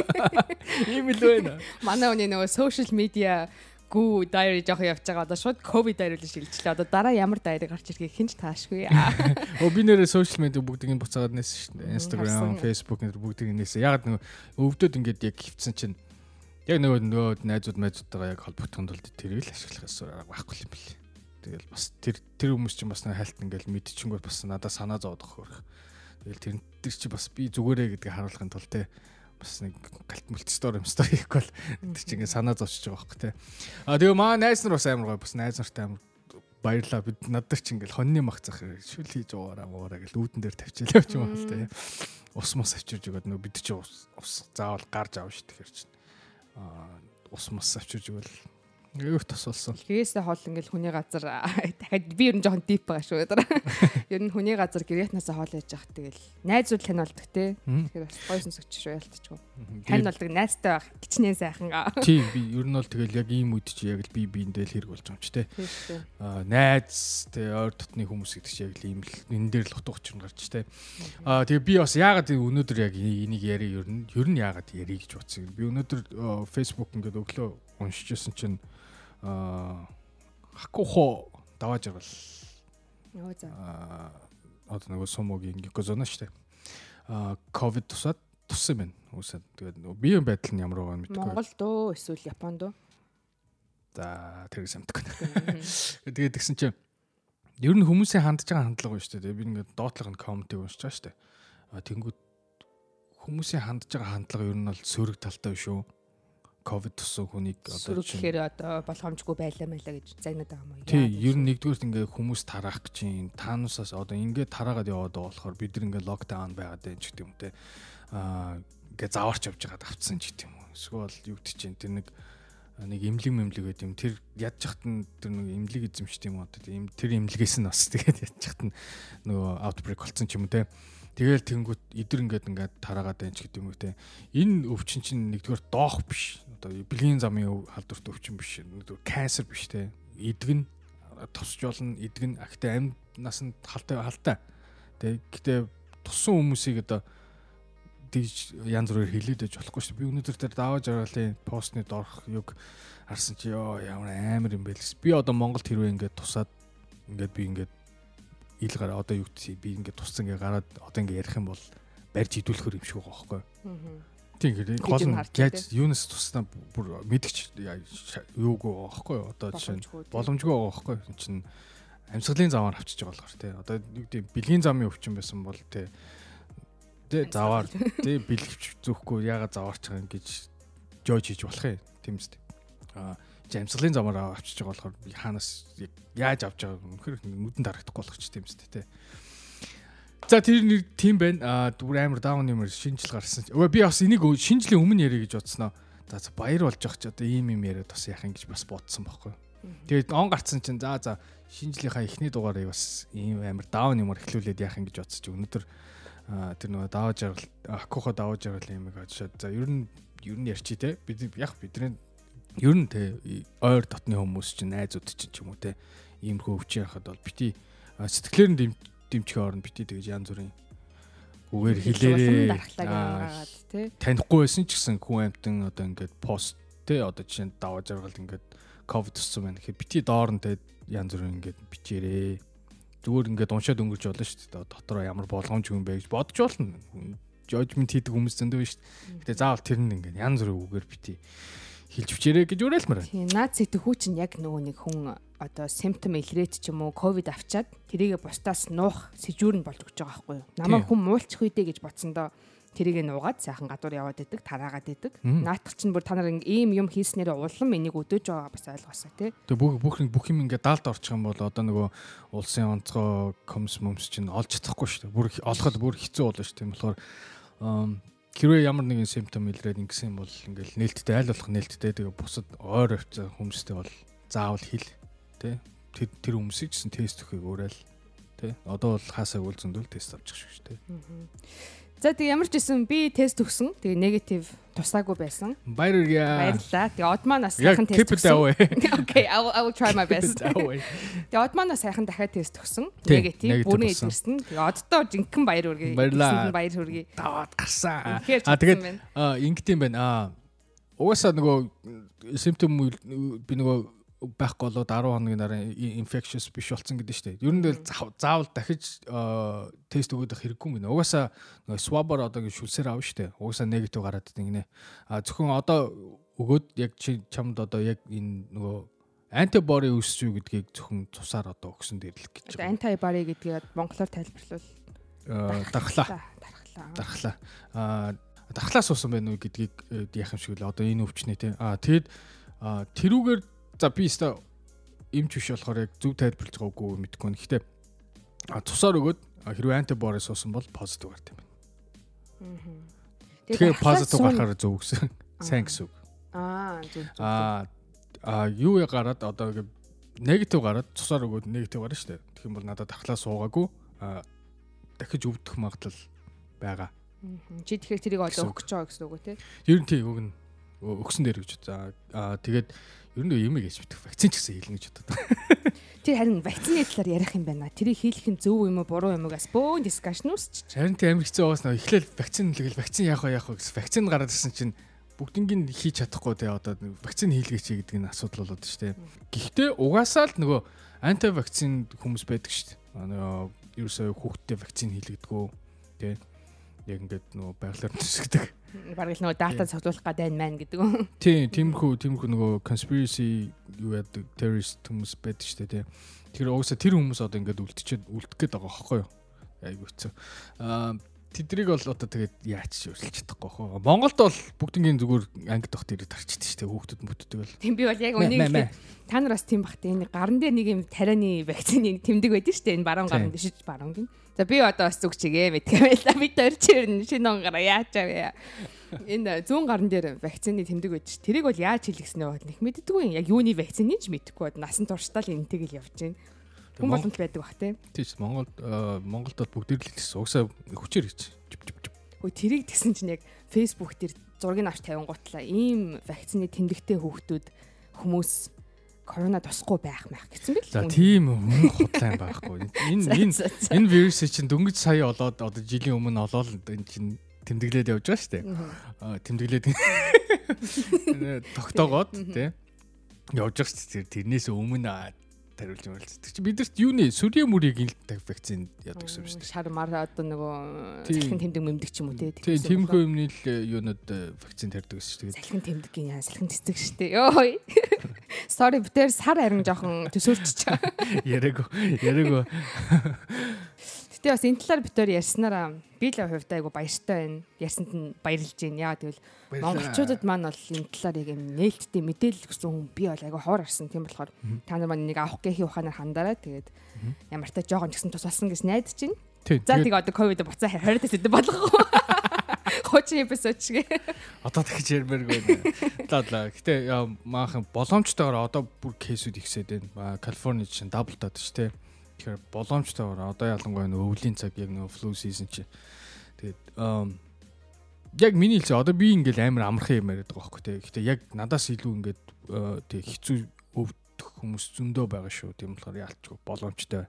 ийм л байна. Манай хүний нөгөө social media гүү diary жоох явж байгаа. Одоо шууд covid diary л шилжлээ. Одоо дараа ямар diary гарч ирэхийг хинч таашгүй. Өө би нэрээ social media бүгдийг нь буцаагаад нээсэн шүү дээ. Instagram, Facebook нэр бүгдийг нь нээсэн. Яг нөгөө өвдөд ингээд яг хөвцөн чинь яг нөгөө нөгөө найзууд найзуудтайгаа яг холбогдохын тулд тэрийг л ашиглах ёсоор байхгүй юм бэл. Тэгэл бас тэр тэр хүмүүс чинь бас хальт ингээл мэдчихэнгүүт бас надад санаа зовдох хөрх. Тэгэл тэр тэр чи бас би зүгээрээ гэдгийг харуулахын тулд те бас нэг галт мөлтстор юм стор хийхгүй бол тэр чи ингээ санаа зовчихж байгаа байхгүй те. А тэгээ маа найз нар бас амар гоё бас найз нартай амар баярлаа бид надад чи ингээл хоньны мах зах шүл хийж уугараа муураа гэл үүдэн дээр тавьчихлаа ч юм уу те. Ус мус авчирж өгöd нөө бид чи ус заавал гарч авна ш тэгэхээр чинь. А ус мус авчирж өгвөл Юу тас болсон. Гэрээсээ хоол ингээл хүний газар дахиад би ер нь жоохон дип байгаа шүү дээ. Ер нь хүний газар гэрээтнасаа хоол яаж явах тэгэл найзууд тань болдог те. Тэгэхээр бас гойсон сөгч шүү ялтчихгүй. Тань болдог найзтай байх гिचнээ сайхан. Тийм би ер нь бол тэгэл яг ийм үед чи яг л би биендээ л хэрэг болж байгаа юм чи те. Аа найз те ойр дотны хүмүүс гэдэг чи яг л ийм л энэ дээр л утга учир гарч те. Аа тэгээ би бас яагаад өнөөдөр яг энийг яри ер нь ер нь яагаад яри гэж бодсон. Би өнөөдөр Facebook ингээд өглөө уншиж байсан чинь аа хакухо даваа жаргал. Йоо за. Аа одоо нөгөө сумогийн гикозоно штэ. Аа ковид тусаад туссан байна. Үсээд тэгээд нөгөө биеийн байдал нь ямар байгаа нь мэдэхгүй. Монгол дөө эсвэл Японд дөө? За тэрийг самтдаг. Тэгээд тэгсэн чинь ер нь хүмүүсийн хандж байгаа хандлага байна шүү дээ. Би ингээд доотлогын комментиг уншиж байгаа шүү дээ. А тэнгууд хүмүүсийн хандж байгаа хандлага ер нь бол сөрөг талтай шүү ковид туссан хүнийг одоо гэхээр одоо болгоомжгүй байлаа мэлаа гэж загнаад байгаа юм уу? Тий, ер нь нэгдүгээрт ингээ хүмүүс тараах гэж юм. Таанусаас одоо ингээ тараагаад яваад болохоор бид нар ингээ локдаун байгаад байна ч гэдэг юм те. Аа ингээ заварч явж байгаад авцсан ч гэдэг юм уу. Эсвэл юу гэдэг чинь тэр нэг нэг имлэг мэмлэг гэдэг юм. Тэр ядж хат нь тэр нэг имлэг эзэмшдэг юм уу? Тэр имлэгээс нь бас тэгээд ядж хат нь нөгөө outbreak болсон ч юм уу те. Тэгэл тэнгүүт идэр ингээд ингээд тараагаад байна ч гэдэг юм уу те. Энэ өвчин чинь нэгдүгээр доох биш. Одоо бэлгийн замын халдварт өвчин биш. Нэгдүгээр канцер биш те. Идгэн тусч болно, идгэн ахтай амьнаас нь халтай халтай. Тэ гэтээ туссан хүмүүсийг одоо тийж янз бүрээр хилээд байж болохгүй шүү. Би өнөөдөр тэр даваа жаргалын постны дорх юг харсан чи ёо ямар амар юм бэ л. Би одоо Монголд хэрвээ ингээд тусаад ингээд би ингээд ил гараа одоо юу гэсэн би ингээд тусцсан ингээ гараад одоо ингээ ярих юм бол барьж идүүлэхөр юм шиг байгаа байхгүй. Тийм ингээд гол нь яаж юунаас туснаа бүр мэдгч юугүй байгаа байхгүй. Одоо жишээ нь боломжгүй байгаа байхгүй. Энэ чинь амьсгалын замаар авчиж байгаа болохоор тий. Одоо юу гэдэг бэлгийн замын өвчин байсан бол тий. Тэ заваар тий бэлгэвч зөөхгүй ягаад заваарч байгаа юм гэж жойж хийж болох юм. Тийм үст. Аа амсгалын замаар авчиж байгаа болохоор хаанаас яаж авч байгааг үнэхээр нүдэн дарагдахгүй болох ч тийм үстэй те. За тэр нэг тийм байна. Аа бүр амар даун юм шинжил гарсан. Өө би бас энийг шинжлийн өмнө яриа гэж бодсноо. За баяр болж явах ч одоо ийм юм яриад бас юм гэж бас бодсон байхгүй. Тэгээд он гарцсан чинь за за шинжлийнхаа эхний дугаарыг бас ийм амар даун юмар эхлүүлээд юм гэж бодсон чи өнөөдөр тэр нөгөө даваа жаргал акухо даваа жаргал юм гэж за ер нь ер нь ярьчи те бид яг бидний ер нь те ойр дотны хүмүүс чинь найзууд чинь ч юм уу те иймэрхүү өвчин яхад бол бити сэтгэлээр нь дэмжих оронд бити тэгж янз бүрийн. Үгээр хэлээрээ танихгүй байсан ч гэсэн хүн амтан одоо ингээд пост те одоо жишээ нь даваа жаргал ингээд ковид туссан байна гэхэд бити доор нь те янз бүрийн ингээд бичээрээ. Зүгээр ингээд уншаад өнгөрч болно шүү дээ. Дотроо ямар болгоомж юм бэ гэж бодож болно. Жожмент хийдэг хүмүүс зөндөө шүү дээ. Гэтээ заавал тэр нь ингээд янз бүрийн үгээр бити хэлж өчээрэй гэж уриалмаар байна. Тийм, наад сэтгхүү чинь яг нөгөө нэг хүн одоо симптом илрээд ч юм уу ковид авчаад тэрийгэ бусдаас нуух сэжүүр нь болж өгч байгаа байхгүй юу. Намайг хүн муулчих үедээ гэж бодсондоо тэрийг нуугаад сайхан гадуур яваад идэг, тараагаад идэг. Наатах чинь бүр та нар ийм юм хийснээр улам энийг өдөөж байгаа бас ойлгосоо тий. Тэгээ бүх бүх бүх юм ингээд даалд орчих юм бол одоо нөгөө улсын онцгой комс момс чинь олж чадахгүй шүү дээ. Бүр олоход бүр хэцүү болно шүү дээ. Тэгэхээр хэрвээ ямар нэгэн симптом илрээд ингэсэн бол ингээл нээлттэй аль болох нээлттэй тэгээ бусад ойр хавцаа хүмүүстэй бол заавал хэл тэ? Тэр тэр хүмүүсийг гэсэн тест өгөхийг уурал тэ? Одоо бол хаасаа үл зөндөл тест авчих шүү дээ За тэгээ ямар ч байсан би тест өгсөн. Тэгээ негатив тусаагүй байсан. Баяр үргээ. Баярлалаа. Тэгээ одмаанаас Яг сайхан тест way. Okay, I will, I will try my best. Тэгээ одмаанаас сайхан дахиад тест өгсөн. Негатив болсон. эдгэрсэн. Тэгээ оддоо жинхэнэ баяр үргээ. Баярлалаа. Баяр хүргэе. Даваад гарсан. А тэгээд ингэдэм байна. Угаасаа нөгөө симптом би нөгөө байхгүй болоод 10 хоногийн дараа infectious биш болсон гэдэг шүү дээ. Ер нь л зав- заавал дахиж а, тест өгөх хэрэггүй юм байна. Угаасаа swab-аар одоо ингэ шүлсээр авна шүү дээ. Угаасаа негатив гараад ингэнэ. А зөвхөн одоо өгөөд яг чи чамд одоо яг энэ нөгөө антибори өсч юу гэдгийг зөвхөн цусаар одоо өгсөн дээр л гэж байгаа. Антибари гэдгийг монголоор тайлбарлавал А, Дархлаа. дархлаа. дархлаа. Аа дархлаас уусан байна уу гэдгийг э, яах юм шиг л одоо энэ өвчнээ те. Аа тэгэд тэрүүгээр за би өстой эмч биш болохоор яг зөв тайлбарлаж байгаагүй мэдэхгүй. Гэхдээ аа, цусаар өгөөд хэрвээ антиборис уусан бол позитив гарт юм байна. Тэгэхээр позитив гарахаар зөв гэсэн. Сайн гэсэн үг. Аа зүг зүг. Аа юу я гараад одоо ингэ негатив гараад цусаар өгөөд негатив гарна шүү дээ. Тэгэх юм бол надад дархлаа суугаагүй аа дахиж өвдөх магадлал байгаа. Чи тэгэхээр тэрийг үг. өгч байгаа гэсэн үг үү те? Ер нь тийм ö- өгсөн дээр гэж за тэгээд ер нь юм гэж битэх вакцин ч гэсэн хийлнэ гэж бодод. Тэр харин вакцины талаар ярих юм байна. Тэрийг хийх нь зөв юм уу буруу юм угаас бөөн дискшн үсч. Харин тийм хэцүү уус нөө эхлээл вакцин хэлгээл вакцин яах вэ яах вэ гэсэн вакцин гараад ирсэн чинь бүгднийг нь хийж чадахгүй тэгээ одоо вакцин хийлгээч гэдэг нь асуудал болоод шүү дээ. Гэхдээ угаасаа л нөгөө анти вакцин хүмүүс байдаг шүү дээ. Нөгөө ерөөсөө хүүхдтэй вакцин хийлгдэггүй тий. Яг ингээд нөгөө байгалаар төсгдөг. Бараг л нөгөө дата цогцолох гэдэг маань гэдэг үү? Тийм, тиймэрхүү тиймэрхүү нөгөө conspiracy юу яадаг terrorist хүмүүс байдаг шүү дээ тий. Тэр угаасаа тэр хүмүүс одоо ингээд үлдчихэд үлдэх гээд байгаа байхгүй юу? Айгу хэцүү. Аа тэдрийг бол одоо тэгээд яаж ч өөрчилж чадахгүй хоо. Монголд бол бүгднгийн зүгээр ангид тохт ирээд тарчдаг шүү дээ. Хүүхдүүд мөддөг бол. Тийм би бол яг үнийг. Та нар бас тийм бахтай энэ гаран дээр нэг юм тарианы вакцины тэмдэг байдаг шүү дээ. Энэ баруун гаран Тийм. дэшиж баруун гин. За би одоо бас зүгчгээ мэдгээ байла. Би төр чирнэ шинэ онгараа яаж авъя. Энэ зүүн гаран дээр вакцины тэмдэг ш. Тэрийг бол яаж хийлгэснэ бол нэг мэддэггүй. Яг юуны вакцины ч мэдэхгүй бод насан туршдаа л энтэйг л явж байна. Хүн боломж байдаг бах тийм. тийш Монголд аа, Монголд бүгд л хэлсэн. Угаасаа хүчээр жип. Хөөе тэрийг тэгсэн чинь яг Facebook дээр зургийг авч тавингуутлаа. Ийм вакцины тэмдэгтэй хүүхдүүд хүмүүс корона тусахгүй байх маяг гэсэн бил. За тийм хүн худлаа юм байхгүй. Энэ энэ энэ вирус чинь дөнгөж сая олоод одоо жилийн өмнө олоод энэ чинь тэмдэглээд явж байгаа шүү дээ. Тэмдэглээд тогтоогоод тий явж байгаа шүү дээ. Тэрнээс өмнө тариулж мөрөлц. Тэг чи бидэрт юуны сүрийн мөрийг ил вакцин яадаг гэсэн шүү дээ. шар мар одоо нөгөө салхин тэмдэг мэмдэг ч юм уу те. Тийм тиймэрхүү юмны л э, юунууд э, вакцин тарьдаг гэсэн шүү дээ. салхин тэмдэг яа салхин цэцэг штэ. Йой. Sorry битэр сар харин жоохон төсөөлчих. Яриаг яриаг Гэтэ бас энэ талаар битэр ярьснараа би л хувьдаа айгу баяртай байна. Ярьсанд нь баярлж байна. Яа тэгвэл монголчуудад маань бол энэ талаар яг юм нээлттэй мэдээлэл өгсөн хүн би бол айгу хоор арсан. Тийм болохоор та нар маань нэг авах гэхийн ухаанаар хандараа тэгээд ямар та жоохон ч гэсэн тус болсон гэж найдаж байна. За тэгээ одоо ковид буцаа 20 дэс өдөө болгох. Хочин эпизод чигээ. Одоо дахиж ярмааргүй байна. За. Гэтэ яа, maaхан боломжтойгоор одоо бүр кейсүүд ихсээд байна. Калифорни чинь дабл таад шүү дээ. Тэгэхээр боломжтойгоор одоо ялангуяа нөгөө өвлийн цаг яг нөгөө флу сизон чи. Тэгээд яг миний хэлсэн одоо би ингээл амар амархан юм яриад байгаа байхгүй те. Гэтэ яг надаас илүү ингээд тэг хэцүү өвдөх хүмүүс зөндөө байгаа шүү. Тийм болохоор яалчгүй боломжтой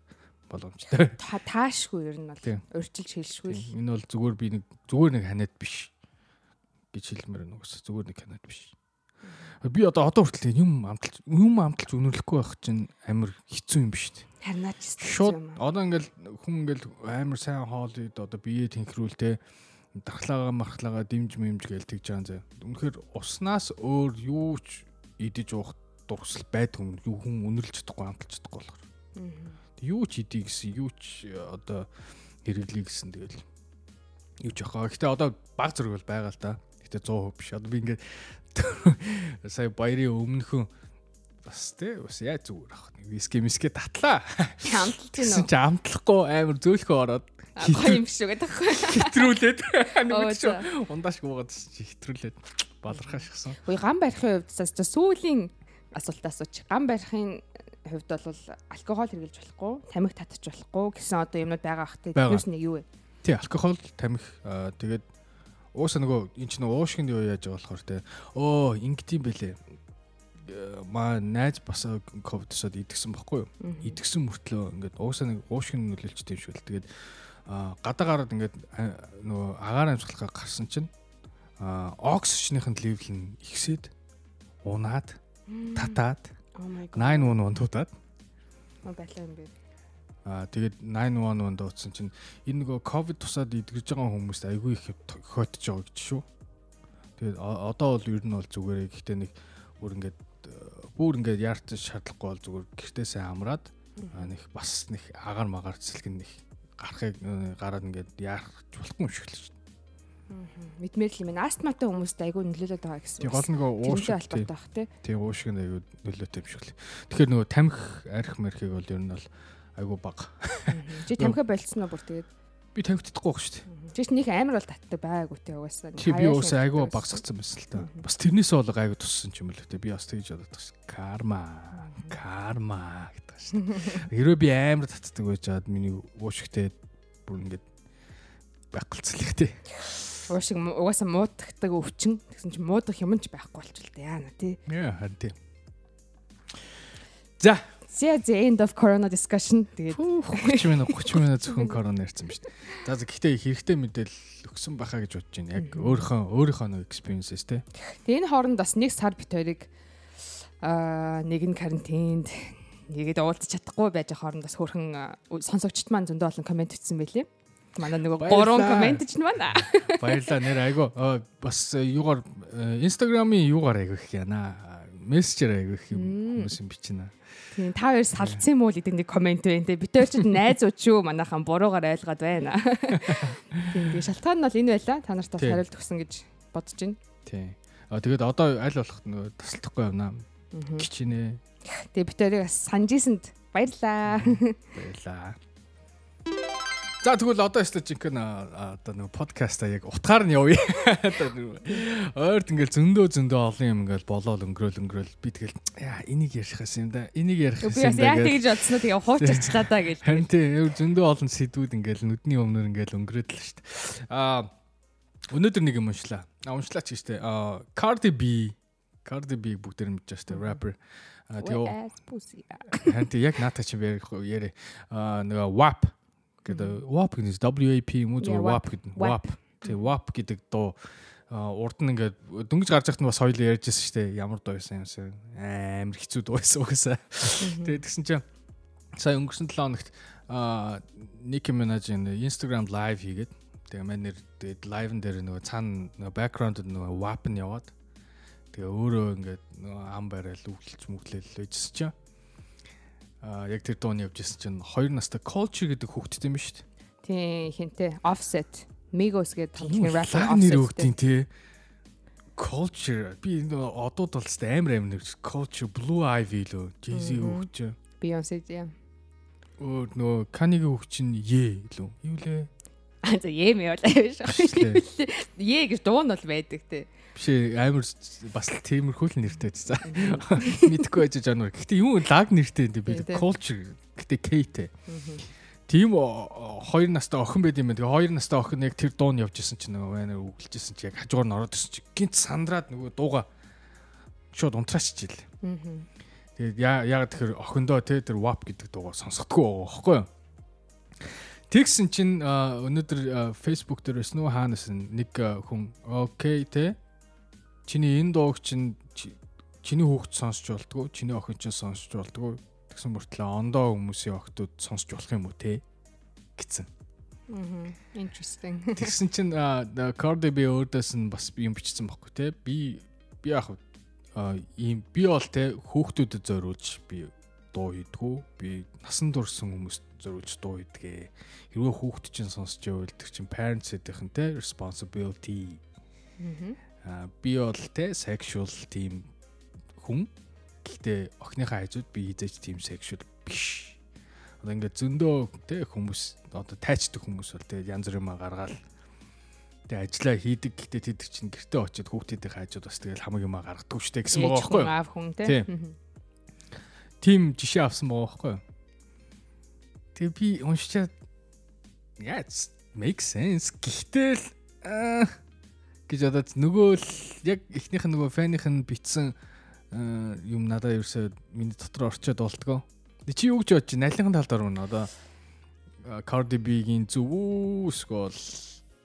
боломжтой. Та таашгүй ер нь бол Тийм. урьдчилж хэлшгүй л. Энэ бол зүгээр би нэг зүгээр нэг ханаад биш гэж хэлмээр нэг ус зүгээр нэг ханаад биш. Би одоо одоо хүртэл юм амталж юм амталж өнөрлөхгүй байх чинь амар хэцүү юм биш үү? Харнаач Шууд юм одоо ингээл хүн ингээл амар сайн хоолыг одоо бие тэнхрүүл те дархлаагаа мархлаагаа дэмж мэмж гээл тэгж байгаа зэ. Үнэхээр уснаас өөр юу ч идэж уух дурсал байдгүй юу хүн өнөрлж чадахгүй амталж чадахгүй болохоор. Юу ч идий гэсэн юу ч одоо хэрэглэе гэсэн тэгэл юу ч яхаа. Гэтэ одоо баг зэрэг бол байгаа л да. Гэтэ 100% биш. Одоо би ингээд сая баярын өмнөхөн бас тий бас яа зүгээр ах. Нэг виски миски татлаа. Гэсэн гинөө. чи амтлахгүй амар зөөлхөө ороод Гоё юм шүү гэдэг байхгүй. хэтрүүлээд Оо, нэг ч за. ундааш гуугаад чи хэтрүүлээд балархаа шигсэн. Хөөе ган барихын хувьд цаас сүүлийн асуултаа асууч. Ган барихын хувьд бол алкогол хэрэглэж болохгүй, тамхи татчих болохгүй гэсэн одоо юмнууд байгаа хэ. Байгаа. Тэрнээс нэг юу вэ? Тий, алкогол, тамхи тэгээд уусаа нөгөө эн чинь нөгөө уушгины юу яаж байгаа болохоор те. Оо, ингэдэм бэлээ. Маа найз бас ковидсод идгсэн баггүй юу? Идгсэн мөртлөө ингээд уусаа нэг уушгины нөлөөлчтэй юм шиг л. Тэгээд аа, гадаа гараад ингээд нөгөө агаар амсгалахаа гарсан чинь оксижныхын левел нь ихсээд унаад, татаад, Oh my god. 911 дуудаад байлаа юм бэ. Аа тэгээд 911 дуудсан чинь энэ нөгөө ковид тусаад идэгж байгаа хүмүүст айгүй их хойдож байгаа гэж шүү. Тэгээд одоо бол ер нь бол зүгээрээ гэхдээ нэг бүр ингээд бүр ингээд яарч шаардлагагүй бол зүгээр гэртээсээ амраад аа, нэг бас нэг агаар магаар цэлгэн нэг гарахыг э, гараад ингээд яарч болохгүй юм шиг л шүү. Мэдмээр л юм. Астматай хүмүүст айгүй нөлөөлөд байгаа гэсэн. Тийм гол нөгөө уушиг тийм тийм уушиг нь айгүй нөлөөтэй юм шиг л. Тэгэхээр нөгөө тамхи арх мархийг бол ер нь бол айгүй бага. Чи тамхи болцсон уу бүр тэгээд. Би тамхи чадахгүй байх шүү дээ. Ч нэг амар бол татдаг байгаагүй тий угаасаа. Чи би шиг айгүй татдаг багсгцсан байсан л та. Бас тэрнээс бол айгүй туссан ч юм л те. Би бас тэгж бодоод байгаа ш. Карма. Карма гэдэг ш. Хэрвээ би амар татдаг байж чад миний уушигтэй бүр ингээд байгалцлах те. Уушиг угаасаа муудахдаг өвчин гэсэн чи муудах юм ч байхгүй болчихвол та яана тий. Яа харин те. За See the end of corona discussion. Тэгээд 30 минут 30 минут зөвхөн корона ярьсан ба ш. За гэхдээ хэрэгтэй мэдээлэл өгсөн баха гэж бодож байна. Яг өөрийнхөө өөрийнхөө нэг experiences те. тэгээ энэ хооронд бас нэг сар бит хоёрыг аа нэг нь карантинд нэгэд уулзах чадахгүй байж хооронд бас хөрхэн аа, сонсогчд маань зөндөө олон комент бичсэн байлээ. Манай нөгөө гурван комент ч байна. Баярлалаа нэр Аа, бас э, юугаар инстаграмын юугаар айгүй их яана. Мессежээр айгүй их юм хүмүүс юм бичнэ. Тийм та хоёр салцсан юм уу гэдэг нэг комент байна те. Бид хоёр ч найзууд шүү манайхан буруугаар ойлгоод байна. Тийм тийм шалтгаан нь бол энэ байла. Та нарт бас Тийм. хариулт өгсөн гэж бодож байна. Тий. А тэгээд одоо аль болох нөгөө тасалдахгүй. Мгм. Гिचнэ. Тэгээ бид хоёрыг бас санджисэнд баярлаа. Баярлаа. За тэгвэл одоо ястаа жинхэнэ одоо нөгөө подкаста яг утгаар нь явъя. Одоо нөгөө ойрд ингээл зөндөө зөндөө олон юм ингээл болоод өнгөрөөл өнгөрөөл би тэгэл яа энийг ярих гэсэн юм да. Энийг ярих Би гэсэн бас юм да. гэж. тэгж бодсноо тэгээ хуучирчлаа даа гэж. Харин тий өөр зөндөө олон сэдвүүд ингээл нүдний өмнөр ингээл өнгөрөөд л шүү дээ. А өнөөдөр нэг юм уншлаа. А уншлаа ч гэжтэй. А Cardi B Cardi B бүгдээр мэдэж штэ rapper. А тэгээ тий яг наата чи ярих яриа. А нөгөө WAP гэдэг WAP гэдэг WAP юм уу зөв WAP гэдэг WAP. Тий WAP гэдэг дуу урд нь ингээд дөнгөж гарч байхад нь бас хоёул ярьжсэн шүү дээ. Ямар дуу байсан юмсан. Амар хэцүү дуу байсан угаасаа. Тэгээд тэгсэн чинь сая өнгөрсөн 7 хоногт Nicki Minaj-ийн Instagram live хийгээд тэгээ манер тэгээд live-н дээр нөгөө цаана нөгөө background-д нөгөө WAP нь яваад тэгээ өөрөө ингээд нөгөө ам барайл үглэлж мүглэл байжсэн чинь а яг тэр дууны явж ирсэн чинь 2 настай Culture гэдэг хүүхдтэй юм шүү дээ. Тийм хинтээ offset. Migos гэдэг Тийм хамтлагийн rapper лаг нэр offset. өгдیں те. Culture би нөгөө одууд бол тест амар амар нэр Culture Blue Ivy лөө Jay-Z хүүхч. Beyoncé тийм. Өөр нөгөө Kanye-гийн хүүхч нь Ye лөө. Юу лээ? А за юм яа биш. Ашлаа. Е гэж дуу нь бол байдаг те. Биш амар бас л тиймэрхүү л нэртэй за. Мэдхгүй байж жанр. Гэхдээ юу лаг нэртэй Тийм, тийм. Culture гэдэг K-тэй. Тийм хоёр настай охин байд юм байна. Тэгээ хоёр настай охин яг тэр дуун явж исэн чинь нөгөө байна үгэлжсэн чинь яг хажуугаар нь ороод ирсэн чинь гинт сандраад нөгөө дууга шууд унтраачж ийл. Мгм. Тэгээд яа яагаад тэгэхээр охиндоо те тэр WAP гэдэг дуугаа сонсохдгүй байхгүй юу? Тэгсэн чинь өнөөдөр Facebook дээр уу хаанаас нь нэг хүн окей те чиний энэ дууг чинь чи- чиний хүүхд сонсч болтгоо чиний охин чинь сонсч болтгоо тэгсэн мөртлөө ондоо хүмүүсийн охтууд сонсч болох юм уу те гэсэн. Мгм. Interesting. Тэгсэн чинь Cardi B өөрдөөс нь бас юм бичсэн байхгүй те. Би би яг ийм би бол те хүүхдүүдэд зориулж би дуу хийдгүү. Би насан турш хүмүүст зориулж дуу хийдгээ. Хэрвээ хүүхд чинь сонсч байвал тэр чинь parents эдийнхэн те responsibility. Мгм. Би бол те sexual team хүн. Гэхдээ охиныхаа хажууд би хизээч team sexual биш. Одоо ингээд зөндөө те хүмүүс одоо тайчдаг хүмүүс бол те янз бүрийн гаргаал тэгээ ажиллаа хийдэг гэхдээ тэд чинь гэртээ очиод хүүхдүүдийн хажууд бас тэгэл хамаг юм гаргадаг штэ гэсэн байгаа байхгүй юу? аав хүн те. Тим жишээ авсан байгаа байхгүй юу? Тэгээ би уншичаад яац make sense. Гэхдээ л гэж одоо нөгөө л яг эхнийх нь нөгөө фэних нь битсэн аа, юм надад ерөөсөө миний дотор орчоод болтгоо. Чи юу гэж бодож байна? Алинхан талд орно одоо а, Cardi B-гийн зүв эсвэл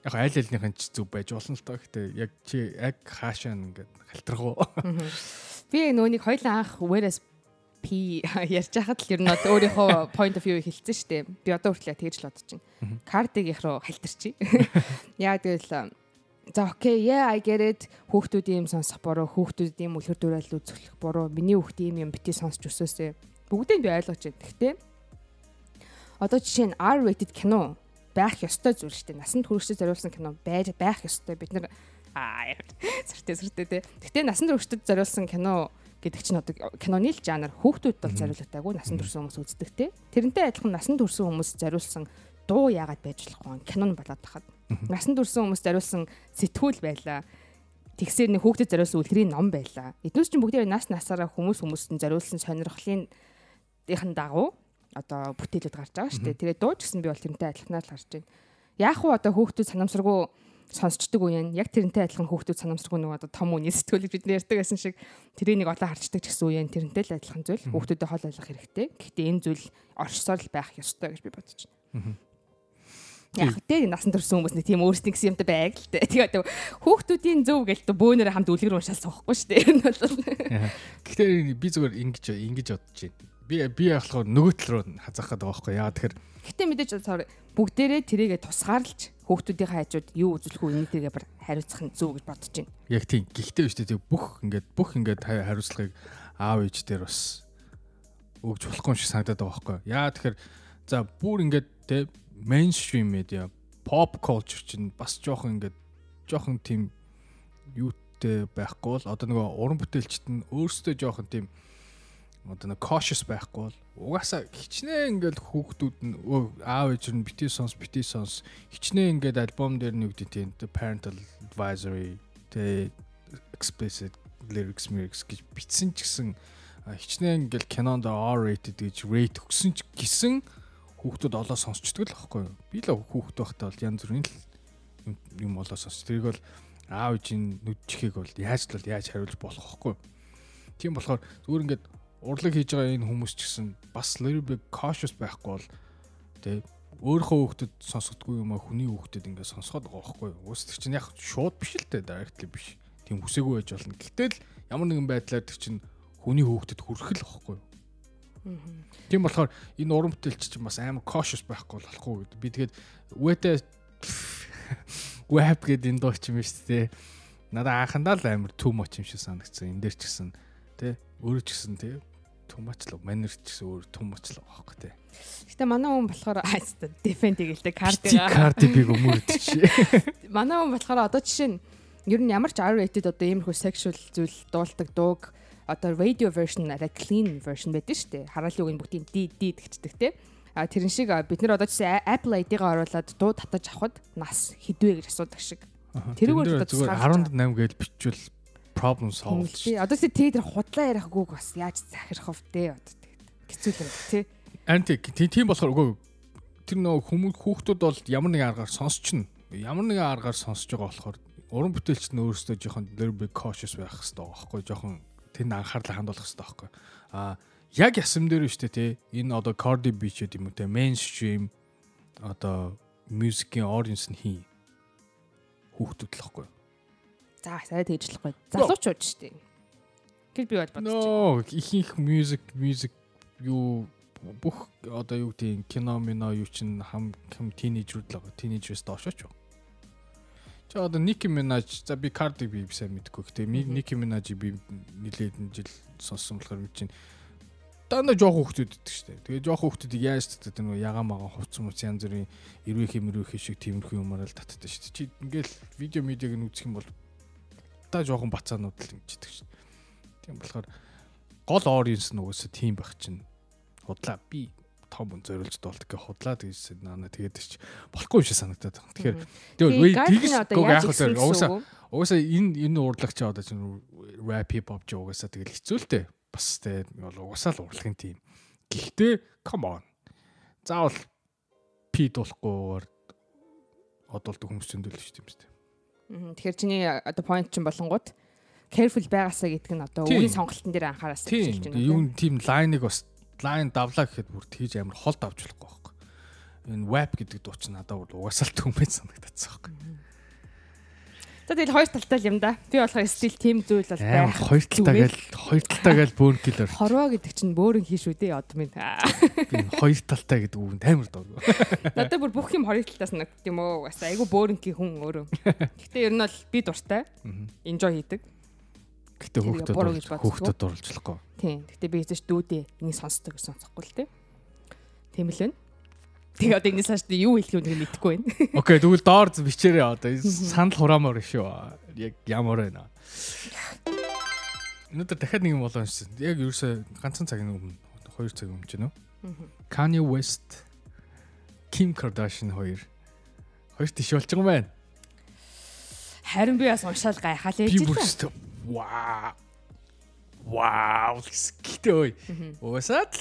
яг аль альнийхэн ч зүв байж болно л тоо. Гэтэ яг чи яг хаашаа ингээд халтрах уу? Би нөгөөнийг хоёлаа анх whereas P ярьж хахад л ер нь өөрийнхөө point of view хэлсэн шүү дээ. Би одоо хүртэл тэгж л бодож байна. Их руу халтарчи. Яа тэгэл за окей, yeah I get it. Хүүхдүүд ийм сонсох буруу, хүүхдүүд ийм үлгэр дуурайлал үзүүлэх буруу. Миний хүүхд ийм юм бити сонсч өсөөсэй. Бүгдийг би ойлгож байна. Гэхдээ одоо жишээ нь R rated кино байх ёстой зүйл шүү дээ. Насанд хүрэгчдэд зориулсан кино байж байх ёстой. Бид нар аа сэртэ сэртэ тэ. Гэхдээ насанд хүрэгчдэд зориулсан кино гэдэг чинь одоо киноны л жанр хүүхдүүд бол зориулагдаагүй насан турш хүмүүс үздэг те. Тэрнтэй адилхан насан турш хүмүүс зориулсан дуу яагаад байж болох вэ? Кинон болоод тахад. Насан турш хүмүүс зориулсан сэтгүүл байлаа. Тэгсээр нэг хүүхдэд зориулсан үлгэрийн ном байлаа. Эднээс чинь бүгдээ нас насаараа хүмүүс хүмүүстэн зориулсан сонирхлын ийн дагуу одоо бүтээлүүд гарч байгаа шүү дээ. Тэгээд дуу ч гэсэн би бол тэрнтэй адилханаар л харж байна. Яг уу одоо хүүхдүүд санамсаргүй сонсчдөг үе нь яг тэрнтэй адилхан хүүхдүүд санамсаргүй нэг одоо том үний сэтгүүлийг бид ярьдаг гэсэн шиг тэрийг нэг олон харчдаг ч гэсэн үе нь тэрнтэй л адилхан зүйл хүүхдүүдэд хол ойлгох хэрэгтэй. Гэхдээ энэ зүйл оршсоор л байх ёстой гэж би бодож байна. Яг тэ насан турсан хүмүүс нэг тийм өөрсдийн гэсэн юмтай байг л тэ. Тэгээд хүүхдүүдийн зөв гэлт бөөнөр хамт үлгэр уншаал суухгүй шүү дээ. Энэ бол. Гэхдээ би зүгээр ингэж ингэж бодож байна би би болохоор нөгөө тал руу хазаах гэдэг байгаа байхгүй яа тэгэхээр гэтээ мэдээж бүгдээрээ тэрийгэ тусгаарлаж хүүхдүүдийн хажууд юу үзүүлэх үү энийг тэргээ хариуцах нь зөв гэж бодож байна. Яг тийм. Гэхдээ биш тийм бүх ингээд бүх ингээд хариуцлагыг аав ээж дээр бас өгж болохгүй юм шиг санагдаад байгаа байхгүй яа тэгэхээр за бүр ингээд те мейнстрим медиа pop culture чинь бас жоохон ингээд жоохон тийм юутэй байхгүй бол одоо нөгөө уран бүтээлчд нь өөрсдөө жоохон тийм одоо нэг cautious байхгүй бол угаасаа хичнээн ингээл хүүхдүүд нь аав ээж нь бити сонс бити сонс хичнээн ингээд альбом дээр нэг үгдээ тийм parental advisory тэ explicit lyrics lyrics гэж бичсэн ч гэсэн хичнээн ингээл кинонд R rated гэж rate өгсөн ч гэсэн хүүхдүүд олоо сонсчдөг л байхгүй юу би л хүүхд байхдаа бол янз бүрийн л юм олоо сонсч тэрийг бол аав ээжийн нүдчихийг бол яаж л яаж хариулж болох вэ тийм болохоор зүгээр ингээд урлаг хийж байгаа энэ хүмүүс ч гэсэн бас little bit cautious байхгүй бол тий өөрийнхөө хүүхдэд сонсгодгүй юм а хүний хүүхдэд ингээд сонсгоод байгаа байхгүй юу. Тэр чинь яг шууд биш л дээ directly биш. Тийм хүсээгүй байж болно. Гэтэл ямар нэгэн байдлаар тэр чинь хүний хүүхдэд хүрэх л байхгүй юу. Тийм болохоор энэ уран бүтээлч чинь бас амар cautious байхгүй болохгүй гэдэг. Би тэгээд үетэй web гэдэг энэ дуу юм шүү дээ. Надаа анхандаа л амар too much юм шиг санагдсан. Энд дээр ч гэсэн тий өөрөө ч гэсэн тий түмачлав манер ч гэсэн өөр түмачлав аахгүй тий. Гэтэ манай хүн болохоор айста дефенд гэлтэй карти биг өмөрдөж. Манай хүн болохоор одоо жишээ нь ер нь ямар ч R-rated одоо иймэрхүү sexual зүйл дуулдаг дууг одоо radio version арай clean version байдаг шүү дээ. Хараалын үг нь бүгдийн D D тэгчдэг тий. А тэрэн шиг бид нар одоо жишээ Apple ID-гаа оруулаад дуу татаж авахд нас хідвэ гэж асуудаг шиг. Тэрүүгээр зүгээр 18 гэж бичвэл problem solved. Тий. Одоо тий тэр худлаа ярих гүг бас яаж захирах вэ дээ одоо хэцүү юм тий. Анти тийм болохоор үгүй тэр нөө хүмүүс хүүхдүүд бол ямар нэгэн аргаар сонсч нь ямар нэгэн аргаар сонсож байгаа болохоор уран бүтээлч нь өөрөөсөө жоохон little bit cautious байх хэрэгтэй байгаа байхгүй жоохон тэнд анхаарлаа хандуулах хэрэгтэй байхгүй а яг ясам дээр шүү дээ тий энэ одоо Cardi B ч гэдэг юм уу те mainstream одоо мюзикийн audience нь хий хүүхдүүд л байхгүй За сая тэгж болохгүй. Залуучууд шүү дээ. Гэл би байна. Нөө ихэнх music music юу бүх одоо юу гэдэг кино мино юу чин хам хам тинейжрүүд л байгаа. Тинейжерс доошоо ч. Чи одоо Nicki Minaj за би Cardi B сайн мэдгүй. Гэтэ Nicki Minaj би нилээд жил сонссон болохоор мэдэж байна. Дандаа жоох хүүхдүүд иддэг дээ. Тэгээ жоох хүүхдүүдийг яаж татдаг вэ? Ягаан магаан хувц муц янз бүрийн эрвээх мөрөөх шиг тиймэрхүү юмараа л татдаг дээ. Чи ингээл видео медиаг нь үзэх юм бол та жоохон бацаанууд л хэмждэг шин. Тийм болохоор гол audience нь угаасаа тийм байх чинь худлаа би том хүн зориулж дуулдаг гэх худлаа тэгсэн наа тэгээд ч болохгүй юм шиг санагдаад байна. Тэгэхээр тэгээд яг л угаасаа угаасаа энэ энэ урлагч одоо чинь rap hip hop ч угаасаа тэгэл хэцүү л дээ. Бас тэгээд бол угаасаа л урлагийн тийм. Гэхдээ come on. Заавал пи дуулахгүйгээр одолдог хүмүүс зөндөл шүү дээ. Тэгэхээр чиний одоо point чинь болонгууд careful байгаасаа гэдэг нь одоо үгийн сонголтын дээр анхаараас Тийм. Юу тийм лайныг бас лайн давлаа гэхэд бүр тийж амар холд авч болохгүй байхгүй. Энэ web гэдэг дууч надад бол угаасаа л түмэн санагдчихсан байхгүй. За тэгэл хоёр талтай юм да. Би болохоор стил тийм зүйл бол байх. хоёр талтай гээл хоёр талтай гээл бөөн киллер. Хорвоо гэдэг чинь бөөрн хийш үү дээ одоо минь. Би хоёр талтай гэдэг үгэнд амар дург. Надад бүр бүх юм хоёр талаас санагдд юм уу? Бас айгу бөөрнгийн хүн өөрөө. Гэхдээ ер нь бол би дуртай. Enjoy хийдэг. Тэр дурлж- боддоггүй. хүүхдүүд дурлжлахгүй. Тийм. Гэхдээ би эзэж дүүдээ энийг сонсдог гэж сонсохгүй л дээ. Тийм л байна. Тэгээ одоо энэс хааш юу хэлэх юм нэг мэдэхгүй байна. Окей, тэгвэл доор бичээрэй одоо санал хураамаар шүү. Яг ямар байна. Өнөөдөр дахиад нэг юм болоо шин. Яг ерөөсө ганцхан цагийн өмнө 2 цаг өмнө ч нөө. Kanye West, Kim Kardashian хоёр хоёр тийш болж байгаа юм байна. Харин би бас уншаал гайхаад Би ээж бүр л. Вау. Вау, ой. Уусаад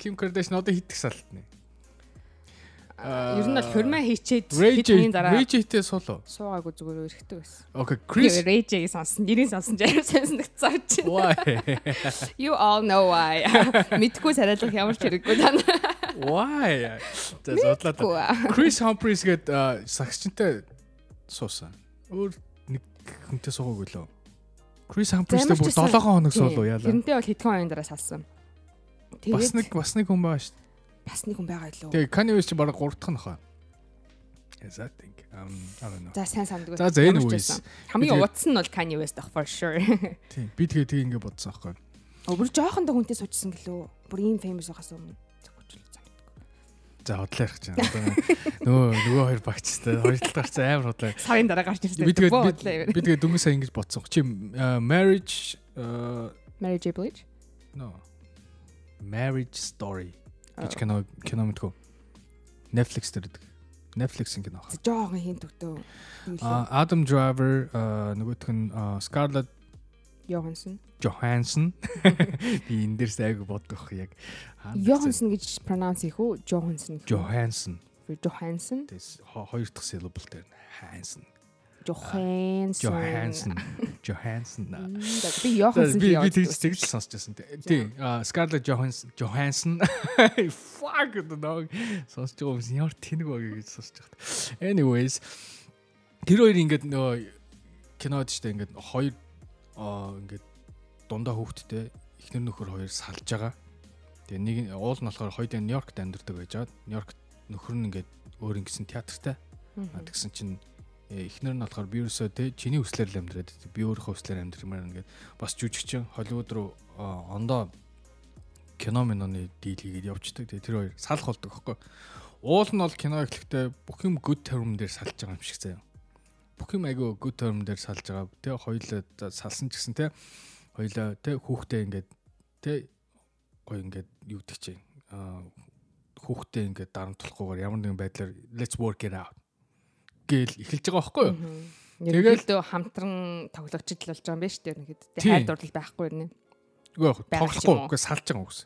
Kim Kardashian одоо хитэх салтны. Ер нь бол хурмаа хийчээд хогийн дараа Ray J-тэй соло. суугаагүй зүгээр өрхтөг байсан. Okay, Chris J сонсон, нэрийг сонсон жаа сонсногдсон чинь. Why? You all know why. Мэдгүй сарайлах ямар ч хэрэггүй тань. Why? Зодлоо. та. Chris Humphries гээд а, сагчтай суусан. Өөр нэг хүнтэй суугаагүй лөө. Chris Humphries-тэй бүр 7 хоног суулуу яалаа. Тэрнтэй бол хэдхэн хогийн дараа салсан. Бас Тэгээд нэг бас нэг хүн байгаа шүү. бас нэг хүн байгаа илүү. Тэгээ Kanye West чи бараг 3 дахь нь хаа. Yes, I think. Um, I don't know. За сайн санддаг. За, за, anyways. байсан. Хамгийн удсан нь бол Kanye West ах for sure. Тийм. Би тэгээ тэгээ ингэ бодсон аахгүй. Бүр жоохон да хүнтэй суучсан гэлөө. Бүр ийм famous байхаас өмнө. За хотлоо ярих чинь. Одоо нөгөө нөгөө хоёр багчтай хоёр талд гарцсан амар хотлоо. Сарын дараа гарч ирсэн. Би тэгээ би- би тэгээ дөнгөж сая ингэж бодсон. Чи а, marriage Mary J Blige. no marriage story гэж кино кино мэдгүй. Netflix дээр идэг. Netflix-ийн кино. За жоохон хин төгтөө. Adam Driver а, нөгөөх нь Scarlett Johansson. Johansson би энэ дээр сайг бодох яг Johansson гэж pronounce хийх үү? Johansson. Johansson Johansson. Тэс хо- хоёр дахь syllable дээр нь Hansen Johansson. Johansson Johansson Би Johansson би би тэгж тэгж сонсч байсан. Тийм. Scarlett Johansson Johansson fuck the dog сонсч байгаа юм ямар тэнэг баг гэж сонсч байгаа. Anyways тэр хоёр ингээд нөгөө кинод штэ ингээд хоёр аа ингээд дундаа хүүхдтэй эхнэр нөхөр хоёр салж байгаа. Тэгээ нэг нь- уул нь болохоор хоёул нь Нью-Йоркт амьдардаг байж байгаа. Нью-Йоркт нөхөр нь ингээд өөр ингэсэн театртай. А тэгсэн чинь э, эхнэр нь болохоор би ерөөсөө те чиний хүслээр л амьдраад би өөрийнхөө хүслээр амьдрмаар ингээд бас жүжигчин Холливуд руу ондоо кино миноны дийл хийгээд явждаг. Тэгээ тэр хоёр салах болдог байхгүй. Уул нь бол кино эхлэхдээ бүх юм good term дээр салж байгаа юм шиг заяа. Бүх юм айгүй good term дээр салж байгаа. Тэгээ хоёулаа салсан ч гэсэн те хоёулаа те хүүхдээ ингээд те гоё ингээд юу гэдэг чинь а хүүхдээ ингээд дарамтлахгүйгээр ямар нэгэн байдлаар let's work it out гээл эхэлж байгаа байхгүй юу? Тэгэл хамтран тоглогчд л болж байгаа юм байна шүү дээ. Тийм. хайр дурлал байхгүй юм. Үгүй яг тоглохгүй үгүй салж байгаа үгс.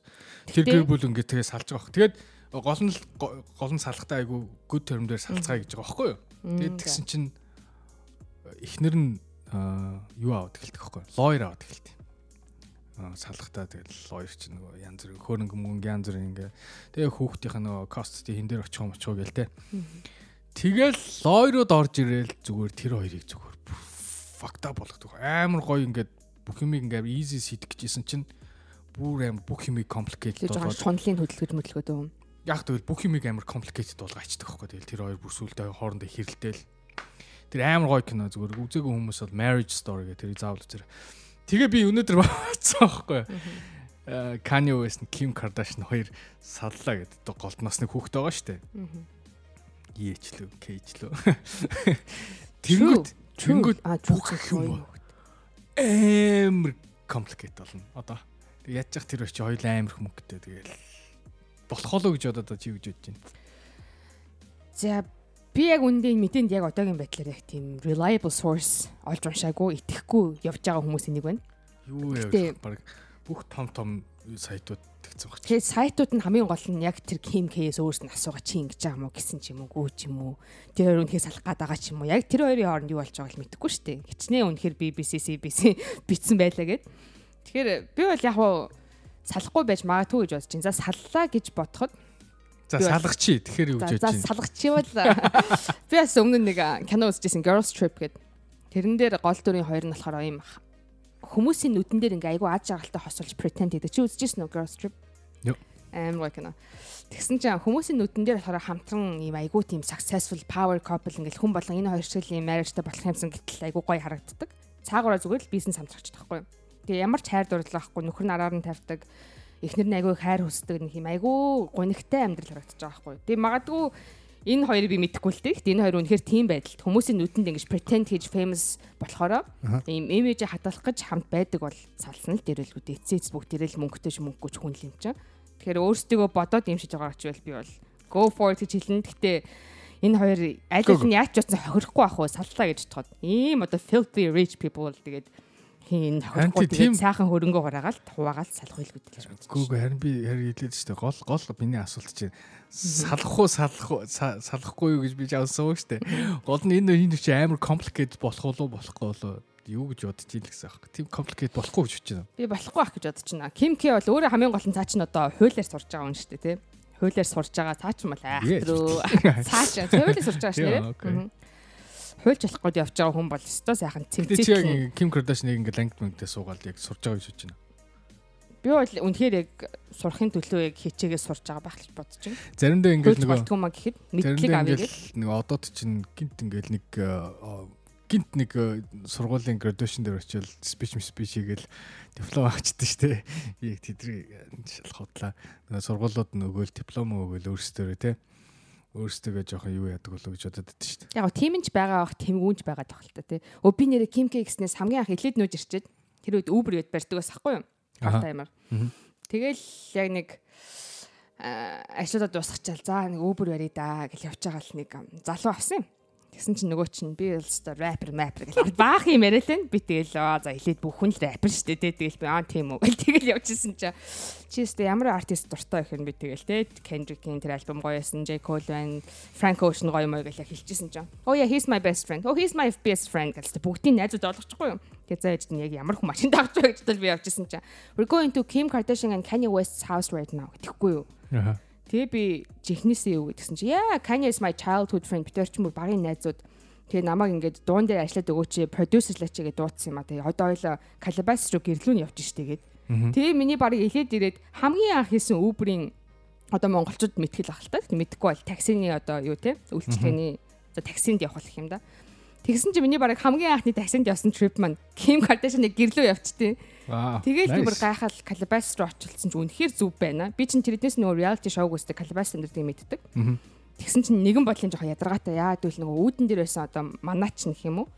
Тэр гэр бүл ингээд тэгээ салж байгаа. хөх. Тэгээд гол нь гол нь салахтаа айгу good term дээр салцгаа гэж байгаа байхгүй юу? Тэгээд тэгсэн чинь эхнэр нь юу аваад эхэлдэг юу? Lawyer аваад эхэлдэг. Аа салахтаа тэгээд lawyer чинь нөгөө янз бүрийн хөрөнгө мөнгө янз бүрийн ингээ тэгээ хүүхдийнх нь нөгөө cost хин дээр очих юм очих гээл те. Тэгэл лойрууд орж ирээл зүгээр тэр хоёрыг зүгээр бүр up болгодог. Амар гоё ингээд бүх юмыг ингээд easy хийх гэжсэн чинь бүр амар бүх юмыг complicated болгоод шунлын хөдөлгөж möдөлгөөд юм. яг тэгвэл бүх юмыг амар complicated болгоочдөг байхгүй. Тэгэл тэр хоёр бүр сүултээ хоорондоо хэрэлдээл. Тэр амар гоё кино зүгээр үзээгүй хүмүүс бол marriage story гэх тэрийг заавал үзэр. Тэгээ би өнөөдөр бацсан байхгүй. Э, Kanye West, Kim Kardashian хоёр саллаа гэдэг голдноос нэг хүүхэд байгаа шүү дээ. Ийчлүү, кейчлүү. Тэнгүүт тэнгүүт а бүх юм амар complicated болно. Одоо яаж ч тэр очи хоёул амар хүмүүсттэй тэгэл болох болоо гэж бодоод чи гэж бодож байна. За би яг үндэ мэдээнд яг одоогийн байдлаар яг тийм reliable source олж уншаагүй, итгэхгүй явж байгаа хүмүүсийн нэг байна. Юу яа баг бүх том том сайтууд итгэсэн баг. Тэгэхээр сайтууд нь хамгийн гол нь яг тэр Kim K-с өөрөөс нь асуугаа чи ингэж байгаа мó гэсэн ч юм уу, гүү ч юм уу. Тэр хоёр үнэхээр салах гээд байгаа ч юм уу. Яг тэр хоёрын хооронд юу болж байгааг мэдэхгүй шүү дээ. Хичнээн үнэхээр BBC CBC битсэн байлаа гэд. Тэгэхээр би бол яг уу салахгүй байж магадгүй гэж бодож байна. За саллаа гэж бодоход За салгах чи. Тэгэхээр юу гэж За бодож байна? салгах чи бол би бас өмнө нэг кино үзчихсэн Girls Trip гэдэг. Тэрэн дээр гол дүрийн хоёр нь болохоор ийм хүмүүсийн нүдэн дээр ингээ айгүй аз жаргалтай хосолж pretend хийдэг. Чи үзчихсэн үү Girls Trip? Юу. Амар гоё кино. Тэгсэн чинь хүмүүсийн нүдэн дээр болохоор хамтран ийм айгүй тийм successful power couple ингээл хүн болон энэ хоёр шиг ийм marriageтай болох юмсан гэтэл айгүй гоё харагддаг. Цаагаараа зүгээр л бизнес хамтрагч тахгүй юу? Тэгээ ямар ч хайр дурлал байхгүй нөхөр нь араар нь тавьдаг. Эхнэр нь айгүй хайр хүсдэг нэг юм айгүй гонигтай амьдрал харагдаж байгаа байхгүй? Тэгээ магадгүй энэ хоёрыг би мэдэхгүй л дээ. Энэ хоёр үнэхээр тийм байдалд хүмүүсийн нүдэнд ингэж pretend хийж famous болохоро ийм имижээ хадгалах гэж хамт байдаг бол салсан л дэрэлгүүд эцээц бүгд дэрэл мөнгөтэй ч мөнгөгүй ч хүн л юм чинь. Тэгэхээр өөрсдөө бодоод юм шиж байгаа ч би бол go for it гэж хэлнэ. Гэхдээ энэ хоёр аль аль нь яач утсан хохирохгүй ах уу саллаа гэж бодоход ийм одоо filthy rich people тэгээд тийм- тэгээд сайхан хөрөнгө гараагаал хуваагаал гэж бодож байна. Гүүг харин би хэлээд дээ. Гол гол миний асуулт чинь салах уу салах уу са- салахгүй юу гэж би жаасан шүү дээ. Гол нь энэ энэ чи амар complicated болох уу болохгүй болоо юу гэж бодож ийн гэсэн аах. Тийм complicated болохгүй гэж бодож байна. Би болохгүй ах гэж бодож байна. Ким К бол өөрөө хамгийн гол нь цаа чинь одоо хуулиар сурж байгаа шүү дээ тий. Хуулиар сурж байгаа цаа чинь бол айх Yes. рүү цаа чинь хуулиар сурж байгаа шүү дээ. Хуульч болохгүй явж байгаа хүн бол өстой сайхан Тэ чи яг цэмцэг. Kim Kardashian-ыг ингээд ангид мэнгдээ суугаад яг сурж байгаа гэж бодож байна. Би бол үнэхээр яг сурахын төлөө яг хичээгээ сурж байгаа байх л бодож байна. Заримдаа ингээд нөгөө болтгүй маа гэхэд мэдлэг авъя гэж. нөгөө одоод чинь гинт ингээд нэг э, гинт нэг э, сургуулийн graduation дээр очил speech speech хийгээл диплом авчихдээ штэ. Яг тэдрийг шалхуудлаа. Нөгөө сургуулиуд нөгөөл диплом өгөөл өөрсдөө те. Өөрсдөө жоохон юу яадаг болоо гэж бодод байдсан штэ. Яг тийм ч байгаа бах тэмгүүнч байгаа тоххол та тий. Өө би нэрээ Ким К гэснээс хамгийн анх илээд нүүж ирчээд тэр үед Uber гээд барьдаг бас ахгүй юу? Таймаар. Мгм. Тэгэл яг нэг аа, ажлуудаа дуусгачаал за нэг Uber барья да гэж явж байгаа л нэг залуу авсан юм. Тэгсэн чинь нөгөө чинь би л өстой рэпер мэпер гэж баах юм яриа л энэ. Би тэгэл аа за хэлээд бүх хүн л рэпер шүү дээ. Тэгэл би аа тийм үү. Гэл тэгэл явжсэн чинь чи өстой ямар артист дуртай их юм би тэгэл те Kendrick-ийн тэр альбом гоё байсан. J Cole байна. Frank Ocean гоё мой гэж хэлчихсэн чинь. Oh yeah, he's my best friend. Oh he's my best friend гэж бүгдийн найзууд олгочихгүй юу. Тэгээ зааж чинь яг ямар хүн машин тавьж байгаа гэж би явжсэн чинь. We're going to Kim Kardashian and Kanye West's house right now гэхгүй юу. Аха. Тэгээ би жихнээсээ юу гэдгсэн чи яа Kanye is my childhood friend. Бид нар ч мөр багын найзууд. Тэгээ намайг ингээд дуун дээр ажиллаад өгөөч продюсерлаач гэж дуудсан юм а тэгээ одоо ойлоо Calabas руу гэрлүүн явж штэ гээд тэгээ миний барыг илээд ирээд хамгийн анх хийсэн Uber-ийн одоо монголчууд мэдгэл ах л та мэдхгүй бол таксины одоо юу те үйлчлэгээний за таксинд явах юм да. Тэгсэн чи миний барыг хамгийн анхны таксинд явсан trip маань Kim Kardashian-ыг гэрлөө явчтیں۔ Вау. Тэгэл би бүр nice. гайхал Calabas руу очилсан чи үнэхээр зүв байна. Би чинь тэрнээс нөгөө reality show үздэг Calabas өндөрдгийг мэддэг. Мгм. Тэгсэн чинь нэгэн бодлын жоохон ядаргаатай яа гэвэл нөгөө үүдэн дээр байсан одоо манаач нэх юм уу?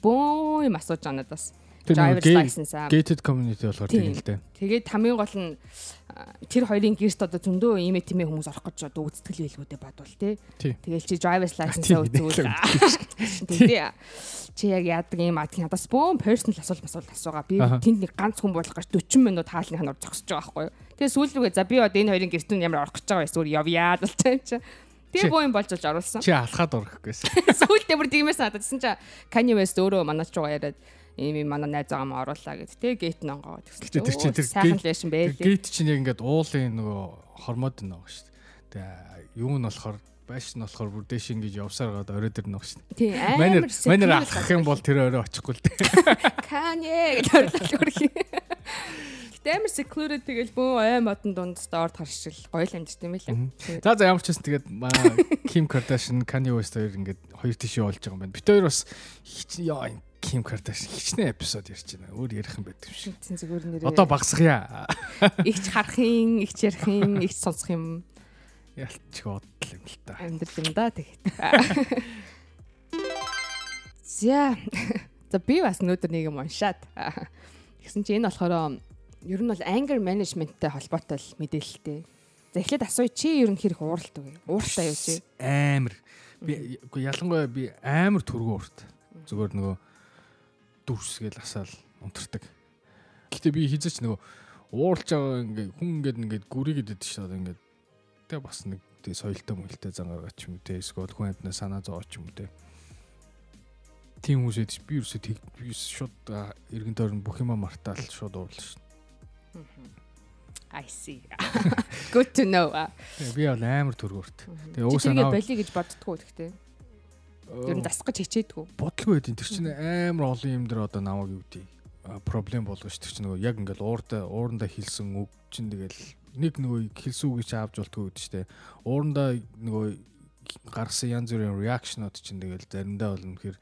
Бөө юм асууж байгаа надаас. Driver's license аа. gated community болохоор тийм л дээ. Тэгээд хамгийн гол нь тэр хоёрын гэрт одоо зөндөө ийм тимээ хүмүүс орох гэж одоо үздэгэл байлгүүдээ бадвал тий. Тэгэл чи driver's license Тийм, үзүүл. Тэгээ чи яг яадаг юм аа тийм надаас бөөн personal асуулт асуулт асуугаа. Би тэнд нэг ганц хүн болох гэж 40 минут хаалны ханаар зогсож байгаа байхгүй юу. Тэгээ сүүл рүүгээ за би одоо энэ хоёрын гэрт нь ямар орох гэж байгаа вэ? Зүгээр явъя л чинь чи. Тэгээ бөөн болж болж оруулсан. Чи алхаад орох гэсэн. Сүүлдээ бүр тиймээс надад гэсэн чи Kanye West өөрөө манайч руу яриад ийм ийм манай найз байгаа маа оруулаа гэж. Тэгээ гейт нонгоо. Гэтэ тэр чинь тэр сайхан Тэр байлээ. гейт чинь яг ингээд уулын нөгөө хормоод нэг шүү дээ. Тэгээ юу нь болохоор байш нь болохоор бүр дээш ингэж явсаар гад орой дээр шүү дээ. Тийм амар манер алхах юм бол тэр орой очихгүй л дээ. Kanye гэж орлол хөрхи. Гэтэ амар secluded тэгэл бөө ой модон дунд орд харшил гоё л амьд тийм ээ. За за ямар ч байсан тэгээд Kim Kardashian, Kanye West хоёр ингээд хоёр тишээ болж байгаа юм байна. Бид хоёр бас хич яа Kim Kardashian хичнээн эпизод ярьж байна. Өөр ярих юм байдаг шиг. Тин зүгээр нэрээ. Одоо багсгая. ихч харахын, ихч ярихын, ихч сонсох юм Ялч бодол юм л та. амьдрал юм да тэгээд. За. За би бас өнөөдөр нэг юм уншаад. Тэгсэн чи энэ болохоор ер нь бол anger management-тэй холбоотой мэдээлэлтэй. За эхлээд асууя чи ер нь хэрэг ууралдаг вэ? Ууралтай юу чи? Амар. Би ялангуяа би амар төргөө урт. Зүгээр нөгөө дүрсгээл асаал унтардаг. Гэтэ би хизээч нөгөө Ууралж байгаа ингээд хүн ингээд ингээд гүрийгээд идэж шүү дээ ингээд тэг бас нэг тэг соёлтой мөлтэй зан гаргаач юм те эсвэл хүн амтнаа санаа зовооч юм те. Тийм хүмүүс эдэж би ерөөсөө тэг би шууд эргэн тойрон бүх юма мартаал шууд уурлаа шүү. I see. Good to know. Би бол амар төргөөрт. Тэгээ уусаа наа болиё гэж боддгоо гэхдээ. Ер нь засах гэж хичээдгүү. Бодлого байдیں۔ Тэр чинь амар олон юм дээр одоо намайг юу гэдэг проблем болгож тэр чинь нөгөө яг ингээл уурдаа уурандаа хэлсэн үг чинь тэгэл нэг нөгөө хэлсэн үгийг авч болтгоо гэдэг чинь уурандаа нөгөө гаргасан янз бүрийн реакшнууд чинь тэгэл заримдаа бол үнэхээр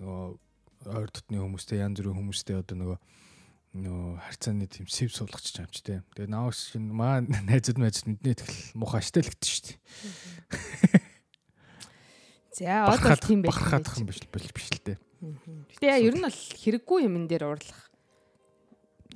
нөгөө ойр дотны хүмүүстэй янз бүрийн хүмүүстэй одоо нөгөө нөө харьцааны тийм сэв суулгач юм ч тийм. Тэгээ наавс шин маа найзууд найзууд мэднэ тэгэл мухаштай л гэдэг шүү дээ. За одоо тийм байх. Бахархах юм биш биш л дээ. Гэтэ ер нь бол хэрэггүй юмн дээр уурлах.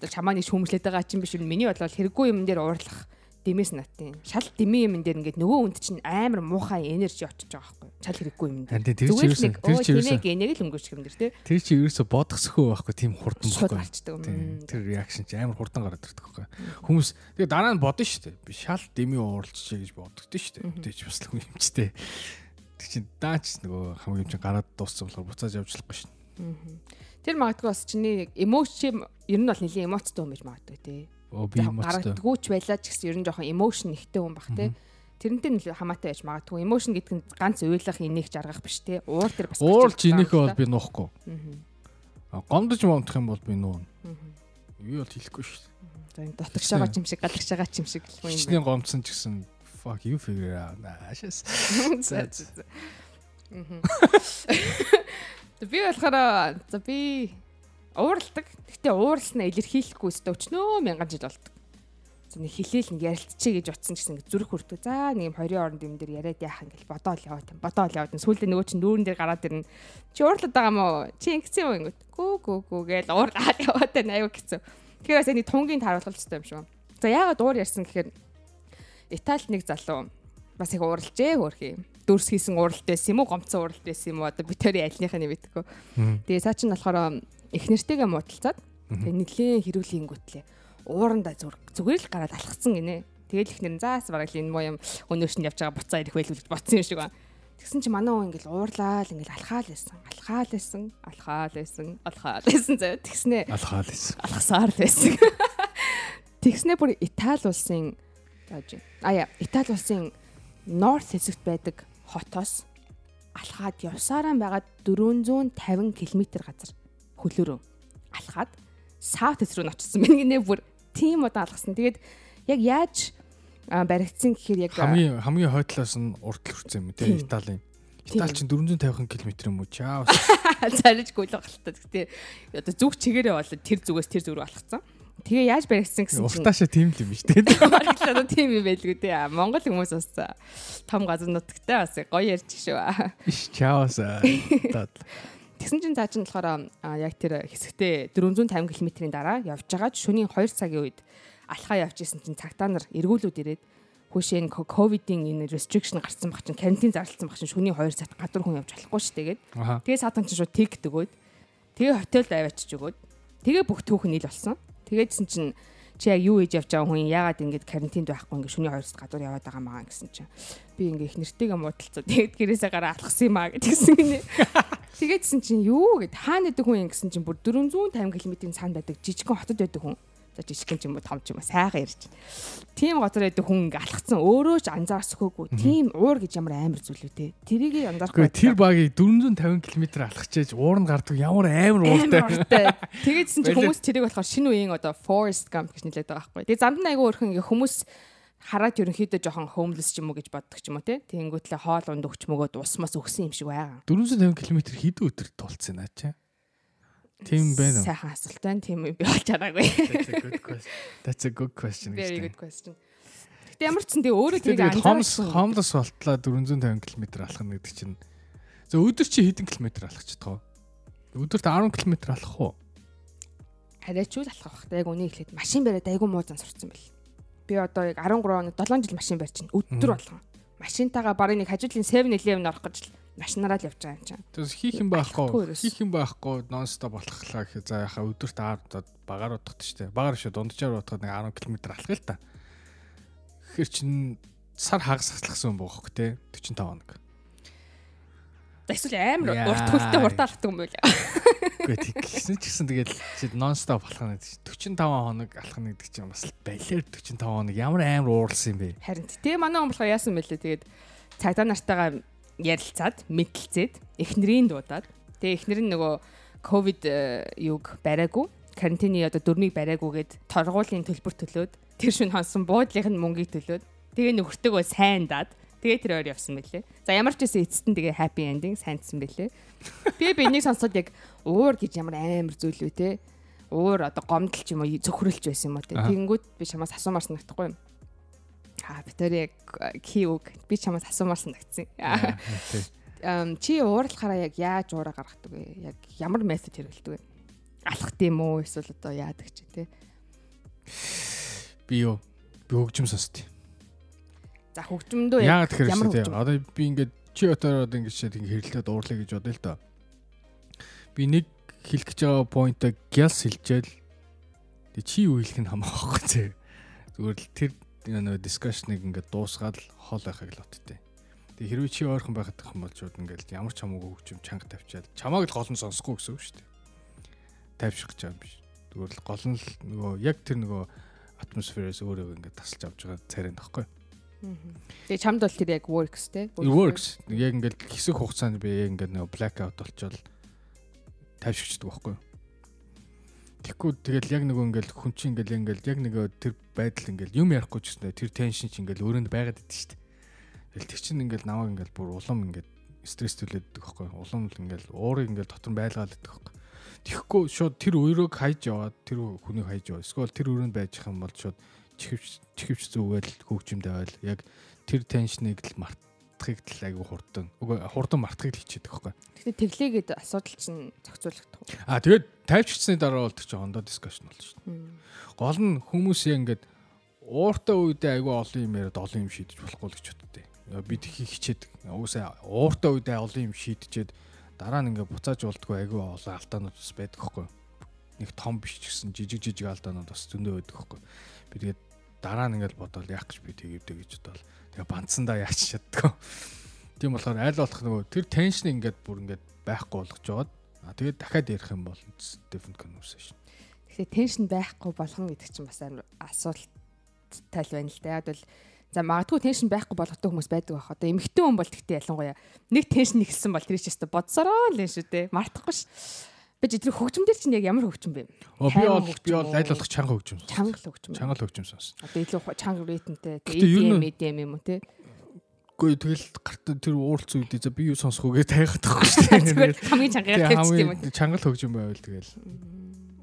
Чамаа нэг шүүмжлээд байгаа чинь биш миний бодлол хэрэггүй юмн дээр уурлах дэмээс натын. Шал дэмий юм дээр ингээд нөгөө хүнд чинь амар муухай энержи очиж байгаа байхгүй. Шал хэрэггүй юм дээр. Тэр чинь ерөөсөө тэр чинь ерөөсөө гэнэг л өнгөрч юм дээр тий. Тэр чинь ерөөсөө бодгосхөө байхгүй тийм хурдан байхгүй. Тэр реакшн чинь амар хурдан гараад ирдэг байхгүй. Хүмүүс тэгээ дараа нь бодно шүү дээ. Би шал дэмий ууралчжээ гэж боддогдсон шүү дээ. Тэ ч бас л хүн юмчтэй. Тэг чинь даач нөгөө хамгийн юм чинь гараад дууссан болохоор буцааж явжлахгүй шүү. Тэр магадгүй бас чиний эмоци ер нь бол нэлийн эмоцтой юм байж магадгүй тий би эмоцтой. Гаргадгүйч байлаа ч гэсэн ер нь жоохон эмошн ихтэй хүн бах те. Тэрнтэй нь хамаатай байж магадгүй. Эмошн гэдэг нь ганц уйлах энийг жаргах биш те. Уур дээр бас Уурж инээхээ бол би нуухгүй. Аа. Гомдож момдох юм бол би нуун. Би бол хэлэхгүй шүү. За энэ дотогш байгаа юм шиг галагш байгаа юм шиг л юм. Чиний гомдсон ч гэсэн fuck you figure out. Ашаас. Би болохоор за би ууралдаг. Гэхдээ ууралснаа илэрхийлэхгүй өстө өчнөө мянган жил болдог. За нэг хилээл нэг ярилцчихъя гэж утсан гэсэн зүрх хүртдэг. За нэг юм хоёрын оронд юм дээр яриад яах ингээл бодоол яваад юм. Бодоол яваад сүүлдээ нөгөө чинь дүүрэн дээр гараад ирнэ. Чи уурлаад байгаа мó? Чи ингэсэн юм ингээд. Гүү гүү гүү гээл уурлаад яваад байна аюу гэсэн. Тэгэхээр бас энэ тунгийн тааруулгалт хэрэгтэй юм шүү. За яагаад уур ярьсан гэхээр Италид нэг залуу бас их ууралжээ хөөрхий. Дөрс хийсэн ууралт байсан юм уу? Гомцсон ууралт байсан юм уу? Одоо би тэрийн альныхаа нь мэдгүй. Тэгээ цаа чинь болохоор их нэртэйгээ муудалцаад тэгээ нэлээ хэрүүлэнгүүтлээ уурандаа зүгээр л гараад алхацсан гинэ. Тэгэл их нэр заас бараг л энэ муу юм өнөөш нь явж байгаа буцаа ирэх байл гэж бодсон юм шиг байна. Тэгсэн чи манай хүн ингээл уурлаа л ингээл алхаал байсан. Алхаал байсан. Алхаал байсан. Алхаал байсан заяа. Тэгснэ. Алхаал байсан. Алхасаар л байсан. Тэгснэ бүр Итали улсын зааж. А яа, Итали улсын Норт хэсэгт байдаг хотоос алхаад явсараа байгаад 450 км газар хөлөөрөө алхаад саут хэс рүү очсон байна гинэ бүр тийм удаан алхсан. Тэгээд яг яаж баригдсан гэхээр яг хамгийн хамгийн хойдлоос нь урт л хүрсэн юм тий Италийн. Итали чинь 450 км юм уу чаа. Зарижгүй л багтал. Гэтэ одоо зүг чигээрээ бол тэр зүгээс тэр зүг рүү алхацсан. Тэгээ яаж баригдсан гэсэн чинь уртаашаа тийм л юм биш тий. Баригдлаа тийм юм байлгүй тий. Монгол хүмүүс бас том газар нутагтай бас гоё ярьж шүү. Иш чаос. Тэгсэн чинь цаа чинь болохоор яг тэр хэсэгтээ 450 км-ийн дараа явж байгаад шөнийн 2 цагийн үед алхаа явж исэн чинь цагтаа нар эргүүлүүд ирээд хөөшөө ковидын энэ restriction гарсан баг чинь карантин зарласан баг чинь шөнийн 2 цагт гадуур хүн явж болохгүй шүү тэгээд. Тэгээ саатан чинь шууд тэгдэг өгөөд тэгээ хотелд аваачиж өгөөд тэгээ бүх түүх нийл болсон. Тэгээдсэн чинь чи яг юу хийж явж байгаа хүн яагаад ингэж карантинд байхгүй ингэ шүний 2-т гадуур яваад байгаа маа гэсэн чинь. Би ингэ их нэртэйгээ муудалцаа тэгээд гэрээсээ гараа алхсан юм аа гэдгсэн гинэ тэгээдсэн чинь юу гэд хаана идэг хүн ингэсэн чинь бүр 450 км-ийн цаанд байдаг жижигхэн хотод байдаг хүн за жижигхэн ч юм уу том ч юм уу сайхан ярьж. Тийм газар байдаг хүн ингээ алхацсан өөрөө ч анзаарсхөөгүй. Тийм уур гэж ямар амар зүйл үү те. Тэрийг анзаарахгүй. Тэр багийг 450 км алхачээж уур нь гардаг ямар амар ууртай. Тэгээдсэн чи хүмүүс тэрийг болохоор шинэ үеийн одоо Forest Gump гэж нэлээд байгаа байхгүй. Тэгээ замд айгүй өөрхөн ингээ хүмүүс хараад ерөнхийдөө жоохон homeless ч юм уу гэж боддог ч юм уу те. Тэнгүүтлээ хоол унд өгч мөгөөд ус мас өгсөн юм шиг байгаа. 450 км хэд өдөр тулцсан аа чи? Тийм байна. Сайхан асуулт байна. Тийм би болж чадаагүй. That's a good question. Very good question. Гэтэ ямар ч юм тэгээ өөрөө тэрийг анзаарсан. Хомлос болтлоо 450 км алхах гэдэг чинь. За өдөр чи хэдэн километр алхах чадах вэ? Өдөрт 10 км алхах уу? Хараач үл алхах байх. Яг үнийг хэлээд машин бариад айгүй муу зан сурцсан бэл. Би одоо яг 13 он 7 жил машин барьж байна. Өдөр болгон машинтайгаа барыг нэг хажуудлын 7-Eleven орох гэж л машинаараа л явж байгаа юм чинь. Тэгээс хийх юм байхгүй. Хийх юм байхгүй нонстоп болохлаа гэхэд за яхаа өдөрт аардад багаар удахт штэ. Багаар шүү дунджаар удахад нэг 10 км алхах л та. Тэгэхээр чин сар хагас хаслахсан юм боохоо те 45 хоног. За эсвэл амар урт хөлтэй хурдаалдаг юм байл. Үгүй тэгсэн ч гэсэн тэгэл чи нонстоп алхах нь 45 хоног алхах нь гэдэг чинь бас балиар 45 хоног ямар амар ууралсан юм бэ? Харин тэгээ манай хүн болохоор яасан мэлээ тэгээд цагдаа нартайгаа ярилцаад мэдлцээд эхнэрийн дуудаад тэгээ эхнэр нь нөгөө ковид э, юг бариагүй карантины одоо дөрмийг бариагүйгээд торгуулийн төлбөр төлөөд тэр шин хонсон буудлын мөнгийг төлөөд тэгээ нөхөртөөгөө сайн даад тэгээ тэр өөр явсан мэлээ. За ямар ч байсан эцэст нь тэгээ happy ending сайнсан мэлээ. Тэгээ би энийг сонсоод яг уур гэж ямар амар зүйл үү те. Уур одоо гомдол ч юм уу зөвхөрлж байсан юм уу те. Тэнгүүд би чамаас асуумаар санагдахгүй юм. Аа битэр яг ки үг би чамаас. Яа, тий. Ам чи уурлахаараа яг яаж уура гаргадаг вэ? Яг ямар метод хэрэглэдэг вэ? Алхах тийм үү эсвэл одоо яадаг чи те. Би юу? Би хөгжим сонсдیں۔ За Яагаад тэгэхээр ямар хөгжим? Одоо би ингээд чи өтөрөд ингээд ингээд хэрэлдээд уурлаа гэж бодъё л доо. Би нэг хэлэх гэж байгаа поинтаа гялс хэлжээл тэг чи юу хэлэх нь хамаагүй байхгүй зэ. Зүгээр л тэр нэг дискшныг ингээд дуусгаад л хоол байхыг л бодтыг. Тэг хэрвээ чи ойрхон байхад юм бол шууд ингээд ямар ч хамаагүй хөгжим чанга тавьчаал чамааг л гол нь сонсохгүй гэсэн үг шүү дээ. Тайвшрах гэж юм биш. Зүгээр л гол нь л нөгөө яг тэр нөгөө атмосферээс өөрөө ингээд тасалж авч байгаа царай нөхгүй. Тэгээ чамд бол тэр яг works те. It works. Яг ингээд хэсэг хугацаанд би яг ингээд нэг blackout болчоод тайвшигчдаг байхгүй юу? Тэгэхгүй тэгэл яг нөгөө ингээд хүн чинь ингээд ингээд яг нөгөө тэр байдал ингээд юм ярихгүй ч гэсэн тэр теншн чинь ингээд өрөөнд байгаад идэв шүү дээ. Тэгэл тэр чинь ингээд намайг ингээд бүр улам ингээд стресс төлөөддөг байхгүй? Улам л ингээд уурыг ингээд дотор нь байлгаалдаг байхгүй? Тэгэхгүй шууд тэр өрөөг хайж яваад тэр хүнийг хайж яваа. Эсвэл тэр өрөөнд байж их юм бол шууд чихвч чихвч зүгээл хөгжимдээ байл. Яг тэр теншнийг л мартахыг л айгүй хурдан. Үгүй хурдан мартахыг л хичээдэг байхгүй? Тэгэхээр тэглээгээд асуудал чинь зохицуулагдах уу? А тэгээд тайвччихсны дараа бол тэр чинь хондоо дискшн дээ. Мм. Гол нь хүмүүс яг ингээд ууртай үедээ айгүй олон юм яриад олон юм шийдэж болохгүй л гэж боддөө. Би тхий хичээдэг. Уусаа ууртай үедээ олон юм шийдчихэд дараа нь ингээд буцааж болдгоо айгүй олон алдаанууд бас байдаг байхгүй? Нэг том биш ч гэсэн жижиг жижиг алдаанууд бас зөндөө байдаг байхгүй? Би тэгээд дараа нь ингээд бодвол яах гэж би тэгээвдэ гэж бодвол тэгээ банцсандаа яач чаддгаа. Тийм болохоор аль болох нөгөө тэр теншн ингээд бүр ингээд байхгүй болгож жоод а тэгээд дахиад ярих юм бол different conversation. Тэгэхээр теншн байхгүй болгон гэдэг чинь бас амар асуудалтай л байна л да. Яг бол за магадгүй теншн байхгүй болгодог хүмүүс байдаг байх. Одоо эмэгтэй хүн бол тэгтээ ялангуяа нэг теншн ихсэн бол тэр чинь өстө бодсороо л юм шүү дээ. Мартахгүй ш. Тэр хөгжим дээр чинь яг ямар хөгжим бэ? Оо би бол би бол үү? аль болох чанга хөгжим. Чангал хөгжим. үү? Чангал хөгжим сонсон. Одоо илүү чанга ритмтэй. Нь- EDM юм уу те? Үгүй тэгэл гарт тэр ууралц үедээ за би юу сонсох үгээ тайхад тахгүй шүү дээ. Хамгийн тавьчих юм уу? хамгийн чангал хөгжим байвал тэгэл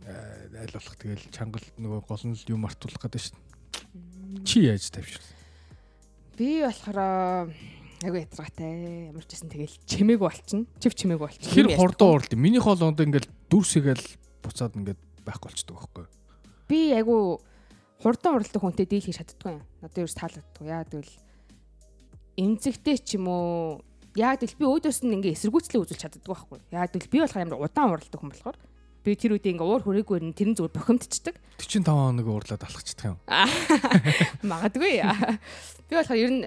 э, аль болох тэгэл чангал нөгөө гол нь юу мартуулах гэдэг шүү дээ. Чи яаж тавьчихсан? Би болохоор айгу ятрагатай ямар ч гэсэн тэгэл чимээгүй болчихно. Чив чимээгүй болчихно. Хэр хурдан ууралт. Миний хоол онд ингээл дүрсгээл буцаад ингээд байхгүй болчдөг байхгүй. би айгу хурдан уралдаг хүнтэй дийлхий шатдаггүй юм. Надад ерөөс таалагддаг. Яа гэвэл эмзэгтэй ч юм уу яг л би өөдөөс нь ингээ эсэргүүцлээ үзүүлж чаддаггүй байхгүй. Яг л би болохоор амар удаан уралдаг хүн болохоор би тэр үедээ ингээ уур хүрээгүй нь тэрэн зүгээр бохимдчихдаг. 45 хоног уурлаад алхацдаг юм. Магадгүй. Би болохоор ер нь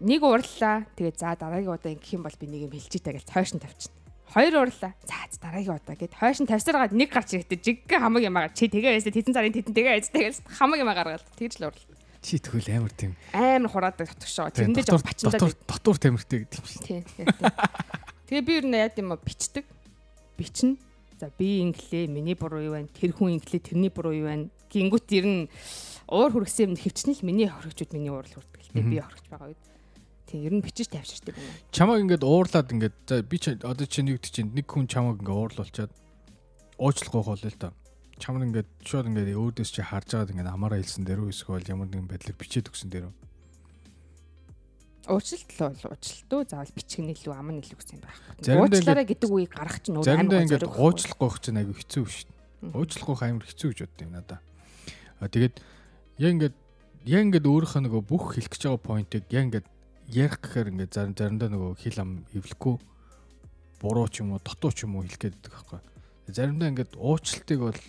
нэг урлаа. Тэгээ за дараагийн удаа ингэх юм бол би нэг юм хэлчихээ гэж хойш нь тавьчихна. Хоёр урлаа. За дараагийн удаа гэд хойш нь тавьсараад нэг гарч ирэхдээ жиггэн хамаг юм агаар чи тэгээ байсаа тэтэн царын тэтэн тэгээ байсаа тэгээс хамаг юм агаар тэгж л урлаа. Чи тэгвэл амар тийм. Амар хураадаг дотгошоо. Тэрэндээ жоо бачиндаа. дотор дотор тамиртай гэдэг юм шиг. Тий. тий, тий. Тэгээ би ер нь яа гэм бичдэг. Бичнэ. За би инглээ, миний буруу юу байна? Тэр хүн инглээ, тэрний буруу юу байна? Гингүүт ер нь уур хүргэсэн юм хөвчнө л миний хоригчуд миний уурал хүрдэг л дээ. Би хоригч байгаа үед. Тий, ер нь бичиж тавьширдаг юм. Чамаг ингээд уурлаад ингээд би чи одоо чи нэг чинь нэг хүн чамаг ингээд уурлуулчаад уучлахгүй хол л та. Чамд ингээд шууд ингээд өөдөөс чи харж байгаад ингээд амаараа хэлсэн дээрөө эсвэл ямар нэгэн байдлаар бичээд өгсөн дээрөө. Уучлалт л бол уучлалт уу заавал бичгэн илүү ам нь илүү гэсэн юм байхгүй. Заримдаа Уучлаарай гэдэг үгийг гаргах чинь өөр Заримдаа ингээд зориг байхгүй. уучлахгүй байх чинь айгүй хэцүү шүү дээ. Уучлахгүй амар хэцүү гэж боддог юм надаа. А тэгээд яг ингээд яг ингээд өөрийнхөө нөгөө бүх хэлэх гэж байгаа поинтыг яг ингээд ярих гэхээр ингээд зарим заримдаа нөгөө хил ам эвлэхгүй буруу ч юм уу дутуу ч юм уу хэлэх гээд байдаг байхгүй. Заримдаа ингээд уучлалтыг бол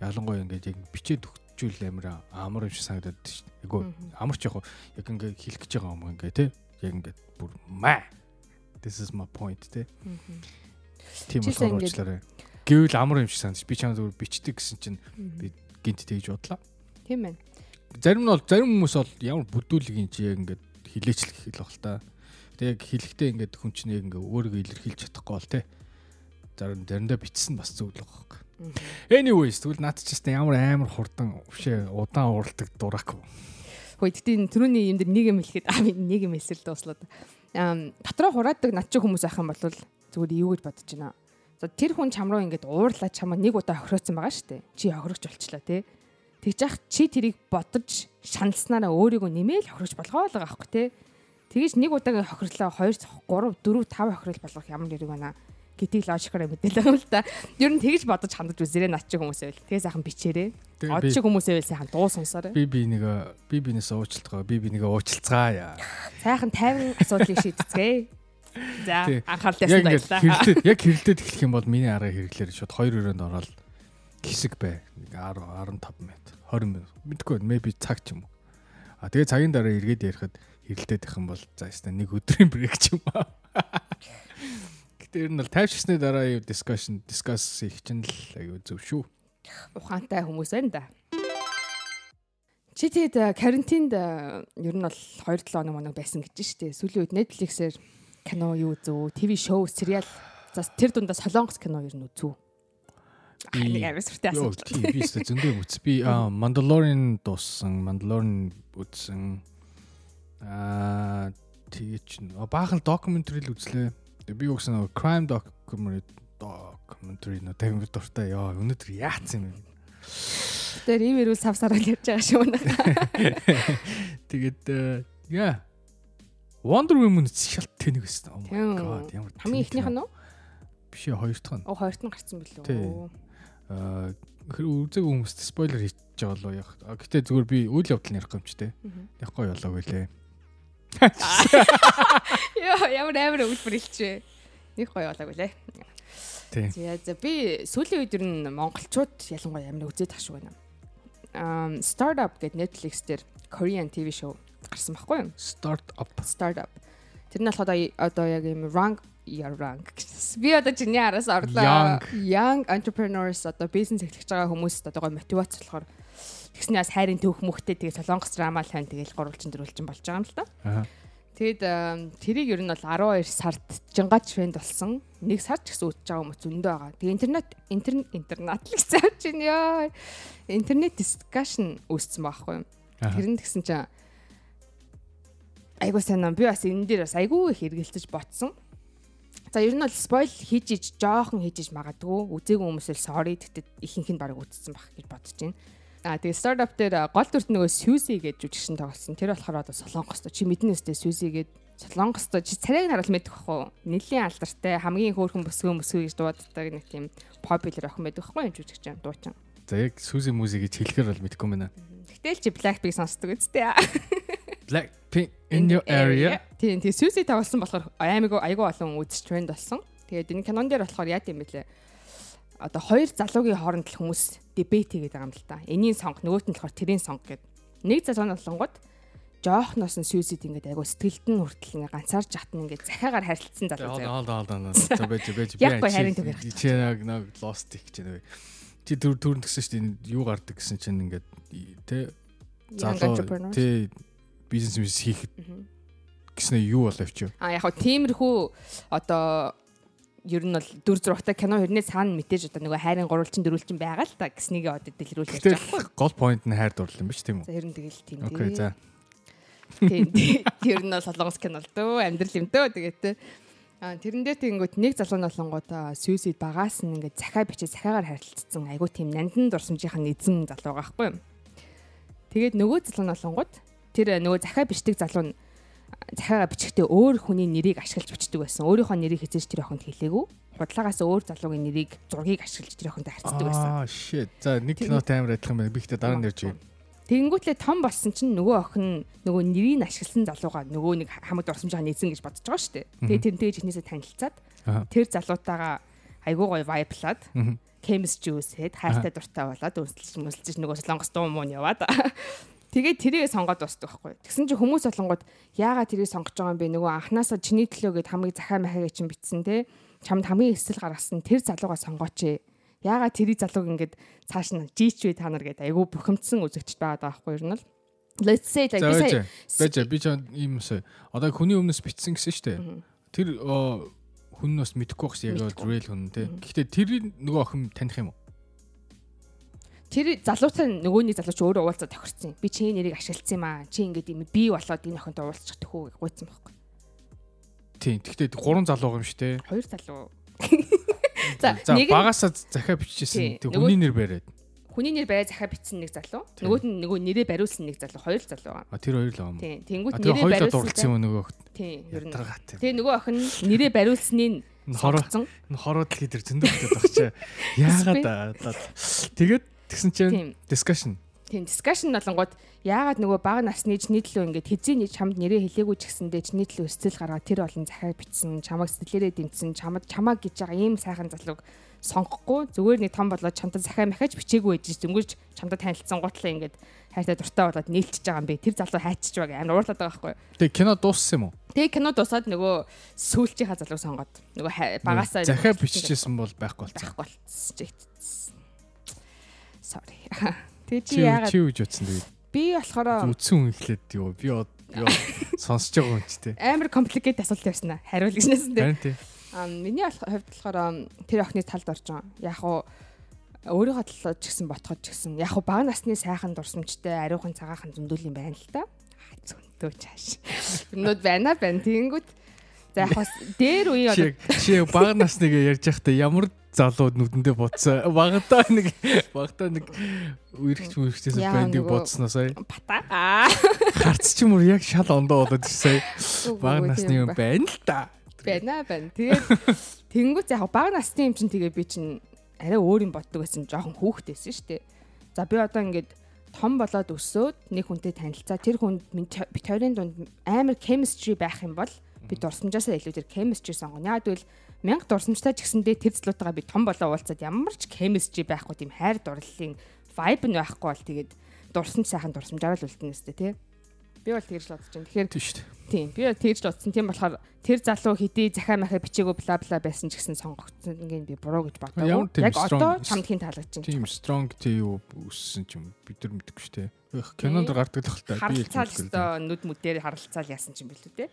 ялангуяа ингээд яг бичээд өгчүүл амир амар юм шиг санагдаад шүү дээ. Айгу амар ч яг яг ингээд хэлэх гэж байгаа юм ингээд тий. Яг ингээд бүр маа. This is my point тий. Тийм болохоор уучлаарай. Гэвэл амар юм шиг санагдаж би чамд зүгээр бичдэг гэсэн чинь би гинт тэгж бодлоо. Тийм байна. Зарим нь бол зарим хүмүүс бол ямар бүдүүлэг юм чи яг ингээд хилээчлэх хэл баг л та. Тэг яг хэлэхдээ ингээд хүн чинь яг ингээд өөрийгөө илэрхийлж чадахгүй бол тий. Зарим заримдаа бичсэн бас зөв л байгаа юм. Anyways тэгвэл наад чи ямар амар хурдан өвшөө удаан уралдаг дурак. Хөөе тэгтээ түрүүний юм дээр нэг юм хэлэхэд аа нэг юм хэлсэл дуслаад. Аа дотроо хураадаг над чи хүмүүс ах юм бол зүгээр юу гэж бодож байна. За тэр хүн чам руу ингээд уурлаа чамаа нэг удаа хохироцсон байгаа шүү дээ. Чи хохирогч болчлаа тий. Тэгж яах чи тэрийг бодож шаналснараа өөрийгөө нэмээл хохирч болгоо л байгаа аахгүй те. Тэгэж нэг удаагийн хохирлоо 2 3 4 5 хохирол болгох ямар нэрийг байна гэдгийг логикоор мэдээлээ юм л да. Ер нь тэгж бодож хандаж үзээрэй над чи хүмүүсээ л. Тэгээ сайхан бичээрэй. Од чи хүмүүсээ л сайхан дуу сонсоорой. Би би нэг би бинээс уучлалгаа би би нэг уучлалцгаая. Сайхан 50 асуудлыг шийдэцгээе. За анхаарал тавьсан баярлалаа. Яг хэрэлдээд эхлэх юм бол миний арга хэрэглээр шууд 2 өрөөнд ороод хэсэг бай. 10 15 минут 20 минут. Мэдгүй maybe цаг ч юм уу. А тэгээ цагийн дараа эргээд ярихад хэрэлдээд их юм бол за яста нэг өдрийн брейк ч юм аа. Гэтэ ер нь бол тайвширсны дараа юу discussion discuss их чинь л аюу зөв шүү. Ухаантай хүмүүс байна да. Чи тэгээд карантинд ер нь бол 2 7 хоног моног байсан гэж штэ. Сүүлийн үед Netflix-ээр кино юу зөө, ТV шоу, сериал. За тэр дундаа Солонгос кино ер нь үзүү нэг амар сүртэй асууж. Тийм би өстө зөндөө үз. Би Mandalorian дууссан, Mandalorian үзсэн. Аа тэгээ чин баахан докюментари л үзлээ. Би өгсөн нэг crime documentary documentary нөө тавин дуртай. Яа, өнөөдөр яатсан юм бэ? Тэр ийм ирүүл савсараа л явж байгаа шүү нэ. Тэгээд яа. Wonder Woman шалт тэнэг байсан. Oh my god, ямар хамгийн ихнийх нь үү? Биш хоёр дахь нь. Оо, хоёр дахь нь гарсан билүү? Аа үзег хүмүүст спойлер байгаа болоо яг. Гэтэ зүгээр би үйл явдал ярих юм ч те. Яхгүй болоог үлээ. Йоо ямар амар өгүүлбэр хэлчихвэ. Нэг гоё болоог үлээ. Тийм. За би сүүлийн үед ер нь монголчууд ялангуяа амар үзээд тах шүү байна. Um startup гэдэг Netflix дээр Korean TV show гарсан байхгүй юу? Startup. Startup. Тэр нь болохоор одоо яг юм rank young гэсэн. Би одоо чиний араас орлоо. Young entrepreneurs одоо бизнес эхлэж байгаа хүмүүст одоо гой мотивац болохоор тэгснээс хайрын төвх мөхтэй тэгээ солонгос драма л хан тэгээл гурвалжин дөрвөлжин болж байгаа юм л да. Тэгэд тэрийг ер нь бол 12 сард жингач фэнд болсон. Нэг сар ч гэсэн үтж байгаа хүмүүс зөндөө байгаа. Тэгээ интернет интернет интернет л гэсэн чинь ёо. Интернет дискшн үүссэн байхгүй юу? Тэр нь тэгсэн чинь айгуу сайн би бас энэ дээр бас айгуу их эргэлзэж ботсон. За ер нь бол спойл хийж иж жоохон хийж иж магадгүй. Үзээгүй хүмүүсэл sorry тэгтээ ихэнх нь баг үзсэн байх гэж бодож байна. А тэгээ стартап дээр гол дүрт нөгөө Suzy гэж жүжигчин тоглосон. Тэр болохоор одоо Солонгост чи мэднэ өстэй Suzy гээд Солонгост чи царайг харуул мэдэх бах уу? Нэлийн алдартай хамгийн хөөрхөн бүсгүй мөсгүй гэж дууддаг нэг тийм popular охин байдаг байхгүй юу жүжигчин дуучин. За яг Suzy Muzy гэж хэлэхээр бол мэдэхгүй байна. Гэтэл чи Blackpink сонсдог үстэй. Blackpink in your area. Тийм тийм Suzy тавлсан болохоор аймаг айгүй олон үзэж тренд болсон. Тэгээд энэ кинон дээр болохоор яа гэм бэлээ. Одоо хоёр залуугийн хооронд л хүмүүс дебет хийгээд байгаа юм л та. Энийн сонг нөгөөт нь болохоор тэрийн сонг гэд. Нэг залуу нь болонгод жоохноос нь Suzy-д ингээд айгүй сэтгэлд нь хүртэл ингээд ганцаарч хатна ингээд захиагаар харилцсан залуу заяа. Хоол хоол хоол. За байж байж би. Яг харин төгөр. Чи яг нэг lost их гэж нэг. Чи төр төрн гэсэн чинь юу гардаг гэсэн чинь ингээд тэ залуу тэ бизнес бизнес хийхэд гэснээр юу болов ч юу. А яг хөө тиймэрхүү одоо ер нь бол дүр зурагтай кино хэрнээ цаана мэдээж одоо нөгөө хайрын гурвалжин дөрвөлжин байгаа л та гэснийг одоо дэлгэрүүлж ярьж байгаа байхгүй. Гол point нь хайр дурлал юм ба ч тийм үү? За ер нь тэгэл тийм. Окей за. Тийм. Тэр нь бол солонгос кино л дөө амьдрал юм дөө тэгээд. А тэрэндээ тэгэнгүүт нэг залуу ноолонгууд сүүсид багаас нь ингээд захаа бичээ захаагаар харилцсан айгуу тийм нандан дурсамжийнхан эзэн залуу байхгүй. Тэгээд нөгөө залуу ноолонгууд тэр нөгөө захаа бичдэг залуу нь захиагаа бичихдээ өөр хүний нэрийг ашиглаж бичдэг байсан. Өөрийнхөө нэрийг хязгаарч тэр охинд хэлээгүй. Худлагаас өөр залуугийн нэрийг зургийг ашиглаж тэр охинд харьцдаг байсан. Аа shit. За нэг кино таймер адилхан байна. Би ихтэй дараа нь ярьж байна. Тэнгүүтлээ том болсон чинь нөгөө охин нөгөө нэрийг ашигласан залууга нөгөө нэг хамаг дурсамжаа нээсэн гэж бодож байгаа шүү дээ. Тэгээ тэрнтэйгээ чихнээсээ танилцаад Аа. тэр залуутаагаа айгуу гоё вайблаад chemistry үсээд хайртай дуртай болоод үнсэлж мүсэлж нөгөө солонгос дуу муу нь яваад. Тэгээд тэрийг сонгоод дуусдаг байхгүй. Тэгсэн чинь хүмүүс болонгууд яагаад тэрийг сонгож байгаа юм бэ? Нөгөө анханасаа чиний төлөө гэд хамгийн захаа махагаа чинь битсэн те. Чамд хамгийн эсэл гаргасан тэр залууга сонгооч ээ. Яагаад тэрийг залууг ингээд цааш нь жийч вэ та нар гэдэг айгүй бухимдсан үзэгчд байгаа байхгүй нь л Let's say like би сая Байж би ч юм сая. Одоо хүний өмнөөс битсэн гэсэн дээ. Тэр хүн нь бас мэдэхгүй байх шиг яг Мэдэхгүй. real хүн те. Гэхдээ тэр нөгөө охин таних юм уу? Тэр залуутай нөгөөний залууч өөрөө уулзаад тохирсон. Би чиний нэрийг ашигласан юм аа. Чи ингээд юм би болоод энэ охинтой уулзчих төхөө гуйсан байхгүй. Тийм. Гэхдээ гурван залуу юм шүү дээ. Хоёр залуу. За нэг нь багасаа захаа Тий, бичижсэн. Тэг хүний нэр бариад. хүний нэр барай захаа битсэн нэг залуу. Тийм. Нөгөөт нь нөгөө нэрээ бариулсан нэг залуу. Хоёр залуу байгаа. А тэр хоёр л юм. Тийм. Тэр нэрээ бариулсан. дурлцсан юм нөгөө Тийм. Ер нь. Тэгээ нөгөө охин нэрээ бариулсныг Энэ хороо сонгоцсон. энэ хороо дэлхий дээр зөндөө хөтөд баг чаа. Яагаад аа. Тэгээд тэгсэн чинь discussion. Тийм дискшн болонгууд яагаад нөгөө бага насны чиний төлөө ингээд хэзээ нэг чамд нэрээ хэлээгүй ч гэсэндээ чиний төлөө сэтгэл гаргаад тэр олон захаа бичсэн, чамаг сэтгэлээрээ дэмжсэн, чамд чамаг гэж байгаа ийм сайхан залууг сонгохгүй зүгээр нэг том болоод чамд захаа махаж бичээгүй байж зөнгөж чамд танилцсан гутлаа ингээд хайртай дуртай болоод нээлтчихэж байгаа юм бэ. Тэр залуу хайчиж байгаа амар уурлаад байгаа байхгүй. Тэг кино дууссан юм уу? Тэгээ кино дуусаад нөгөө сүүлчийнхаа залууг сонгоод нөгөө багасаа захаа бичижсэн бол байхгүй болсон. байхгүй болчихсон. Sorry. Тэгээ чи яагаад чи үж утсан тэгээд би болохоор үтсэн хүн ихлээд юу би ёо сонсож байгаа юм ч те. амар компликейт асуулт явсан аа. Хариул гэж нэсэн дээ. Харин тий. Аа миний хувьд болохоор тэр охины талд орж байгаа. Яг уу өөрийнхөө талд ч гэсэн ботход ч гэсэн яг уу бага насны сайхан дурсамжтай ариухан цагаахан зөндөл юм байна л та. Зөндөө чааш. Өнөд байна байна. Тэнгүүд за яг бас дээр үе одоо чи бага насныг ярьж байхдаа ямар залууд нүдэндээ бодсон. Багтаа нэг багтаа нэг үерхч мүрхчээс Яа, бандыг бодсноо сая. бата. Харц ч юм уу яг шал ондоо болоод ирсэн Үгүй, насны юм ба. байна л та. байна байна. Тэгээд тэнгуүт яг бага насны юм чинь тэгээ би чинь арай өөр юм боддог байсан жоохон хүүхдээсэн шүү дээ. За би одоо ингээд том болоод өсөөд нэг хүнтэй танилцаа тэр хүнд минь т- бит хоёрын дунд амар chemistry байх юм бол би дурсамжаасаа илүү тэр chemistry сонгоно. Яг тэгвэл мянга дурсамжтай ч гэсэндээ тэр злуутайгаа би том болоо уулзаад ямар ч chemistry байхгүй тийм хайр дурлалын vibe нь байхгүй бол тэгээд дурсамж сайхан дурсамжаар л үлдэнэ өстэй тий. Би бол тэгж л бодож байна. Тэгэхээр Тийм шүү дээ. Тийм би тэгж л утсан. Тийм болохоор тэр залуу хэдий захаа махаа бичээгүй бла бла байсан ч гэсэн сонгогдсон ингээд би буруу гэж тийм Яг одоо чамд хин таалагдж байна. Тийм strong тий юу үссэн ч юм бид нар мэдгүй шүү дээ. Эх, Кинонд гардаг л та би Харалцаал өстой нүд мүдээр харалцаал яасан ч юм бэл үү те.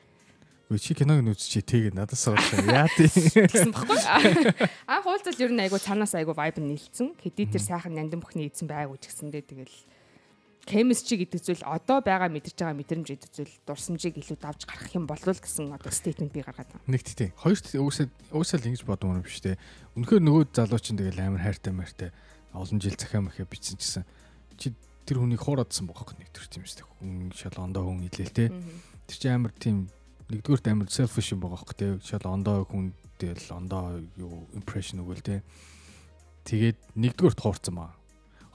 Үгүй чи киног үзчихээ тэгээ надаас сууж яа тий. Гэсэн баггүй. Аа хуулцал ер нь айгу цаанаас айгу vibe нийлцэн. Хэдий тэр сайхан нандин бүхний эзэн байгаагүй ч гэсэндээ тэгэл chemistry гэдэг зүйл одоо байгаа мэдэрч байгаа мэдрэмж гэдэг зүйл дурсамжийг илүү давж гаргах юм болов л гэсэн одоо statement би гаргаад байна. Нэгт тий. Хоёрт уусаа уусаа л ингэж бодсон юм биш тий. Үнэхээр нөгөө залуу чинь тэгэл амар хайртай мартай олон жил захаа махаа бичсэн чсэн. Чи тэр хүнийг хуурадсан байхгүй нэг төр тийм шүү дээ. Хүн шал ондоо хүн илээл тий. Тэр чинь амар тийм нэгдүгürt амар selfish юм байгаа байхгүй тий. Шал ондоо хүн тэгэл ондоо юу impression өгөөл тий. Тэгээд нэгдүгürt хуурсан баа.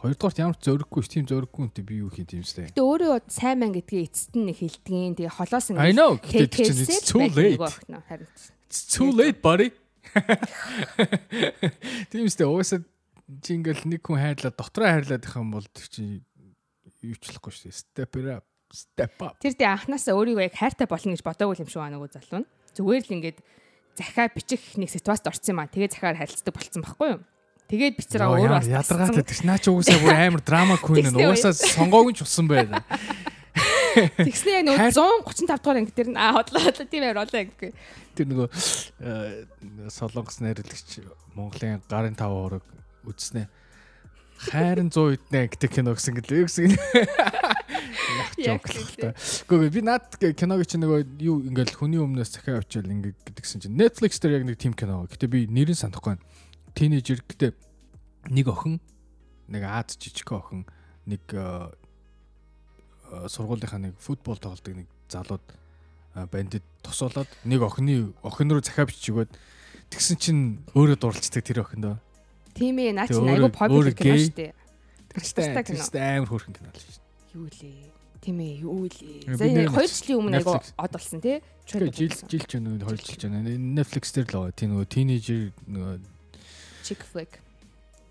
Хоёрдугаарт ямар ч зөрөггүй ш тийм зөрөггүй үнтэй би юу хийх юм бэ? Гэтэ өөрөө сайн мэн гэдгийг эцэст нь хэлдгийн. Тэгээ холоос I know. Тэр чинь it's too late. Too late buddy. Тийм үстэй уусаа чи ингээл нэг хүн хайрлаад дотроо хайрлаад их юм бол чи юучлахгүй шүү. Step it up. Step up. Тэр дэ анханасаа өөрийгөө яг хайртай болно гэж бодоагүй юм шиг байна нөгөө залуу нь. Зүгээр л ингээд захаа бичих нэг ситуацид орсон юм аа. Тэгээ захаар харилцдаг болцсон байхгүй юу? Тэгээд бицраа өөрөө ямар ядаргаатай тэр чи наа чи уусаа бүр амар драма queen нь Тэгснээ уусаа сонгоогүй ч усан байна. Тэгснээ яг нөгөө 135 дугаар анги дээр нь аа хотлоо хотлоо тийм амар олон анги. Тэр нөгөө э, солонгос найруулагч Монголын гарын тав ураг үзснэ. Хайрын 100 эднэ гэдэг кино гэсэн гэлээ гэсэн. Яг та. Гэхдээ би наад киног чи нөгөө юу ингээл хүний өмнөөс захиа очил ингээ гэдгсэн чинь Netflix дээр яг нэг тим кино. Гэтэ би нэрийг санахгүй байна. Тинейжер гэтэ нэг охин нэг Аз жижиг охин нэг э, э, сургуулийнхаа нэг футбол тоглодог нэг залууд э, бандит тосолоод нэг охины охин руу захиа бичигөөд тэгсэн чинь өөрөө дурлцдаг тэр охиндоо. Тийм ээ наа чи айгу popular кино шүү дээ. Тустай кино. амар хөөрхөн кино л шүү. Юу лээ? Тийм ээ, юу лээ? За бид нэг нэр 2 жилийн өмнө айгу од болсон тий. Жил жил ч нэг 2 жил ч байна. Netflix дээр л байгаа. Тийм нөгөө teenager нөгөө chick flick.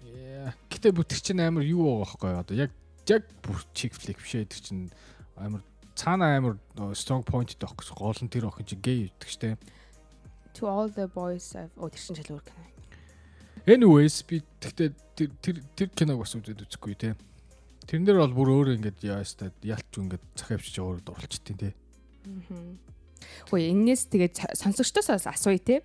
Яа. Гэтэ бүтэр чинь амар юу байгаа байхгүй одоо яг яг бүр chick flick биш ээ тэр чинь амар цаана амар strong point таахгүй гол нь тэр охин чи гей гэдэг штэ. To all the boys I've оо тэр чинь шал өөр кино. Anyways би тэгтээ тэр тэр тэр киног бас үзээд үзэхгүй те. Тэрэн дээр бол бүр өөр ингээд яастаа ялч ингээд захиавчиж өөр дурлцтiin те. Хөөе энэс тэгээд сонсогчдоос асууя те.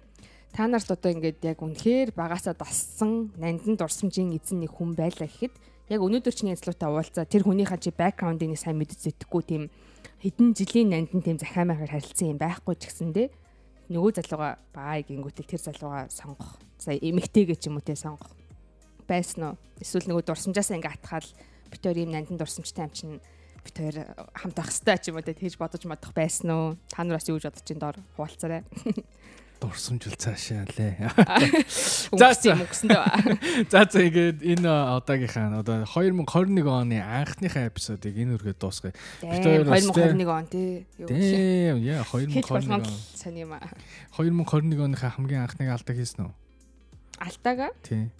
Та нарт одоо ингээд яг үнэхээр багасаа дассан нандин дурсамжийн эзэн нэг хүн байлаа гэхэд яг өнөөдөр чиний язлуутай уулзаа тэр хүнийхээ чи бэкграундыг сайн мэдэж зэтгэхгүй тийм хэдэн жилийн нандин тийм захиамаар харилцсан юм байхгүй ч гэсэндэ нөгөө залууга баа гингүүтэл тэр залууга сонгох. За эмэгтэйгээ ч юм уу те сонгох. Байсан уу? Эсвэл нөгөө дурсамжаасаа ингээ атгаал бит хоёр юм нандин дурсамжтай юм чинь бит хоёр хамт байх хэвээр ч юм уу тэгж бодож модох байсан уу? Та нараас юу гэж бодож ин доор хуваалцаарай. Дурсамжил цаашаа лээ. За өгсөн дөө. За за ингээд энэ одоогийнхаа одоо 2021 оны анхныхаа эпизодыг энэ үргээ дуусгая. хоёр бас те. 2021 он тий. Дэм яа Хэлж 2021 болгоно он. сони юм аа. 2021 оныхаа хамгийн анхныг алдаг хийсэн үү? Алтаага Тий.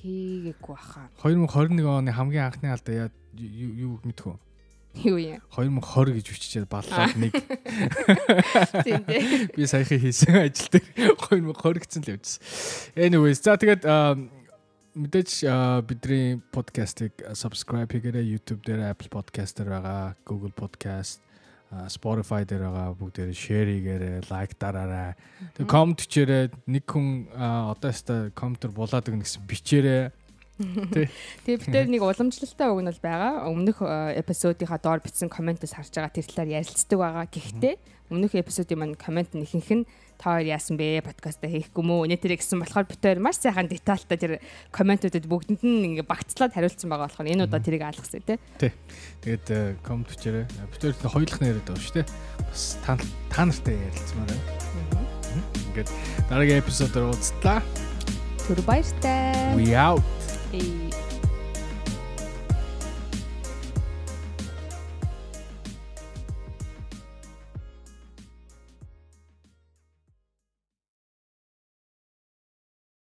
Хийгээгүй баха. 2021 оны хамгийн анхны алдаа яа юу юу мэдхүү? Юу юм. 2020 гэж биччихээд баллаад нэг Тийм тий. би саяхан хийсэн ажил дээр 2020 гэсэн л явжсэн. Anyways за тэгээд мэдээж бидний подкастыг subscribe хийгээрэй YouTube дээр Apple Podcast дээр байгаа, Google Podcast, Spotify дээр байгаа бүгдээрээ share хийгээрэй, like дараарай. Тэгээд comment хийрээ нэг хүн одоо яста комментэр булаад өгнө гэсэн бичээрэй. Тэгээ битээр нэг уламжлалтай үг нь бол байгаа. Өмнөх эпизодынхаа доор бичсэн комментээс харж байгаа тэр талаар ярилцдаг байгаа. Гэхдээ өмнөх эпизодын маань коммент нь ихэнх нь та хоёр яасан бэ? Подкаст хийхгүй мүү? Тэрэ гэсэн болохоор битээр маш сайхан детальтай тэр комментуудад бүгдэнд нь ингээ багцлаад хариулсан байгаа болохоор энэ удаа тэрийг алгасаа тий. Тэгээд коммент хийрээ. Бид хоёр хоёулах нэрээд байгаа шүү дээ. Бас та та нартай ярилцмаар байна. Ингээд дараагийн эпизодоор уулзлаа. Түр баяртай. We out. Hey.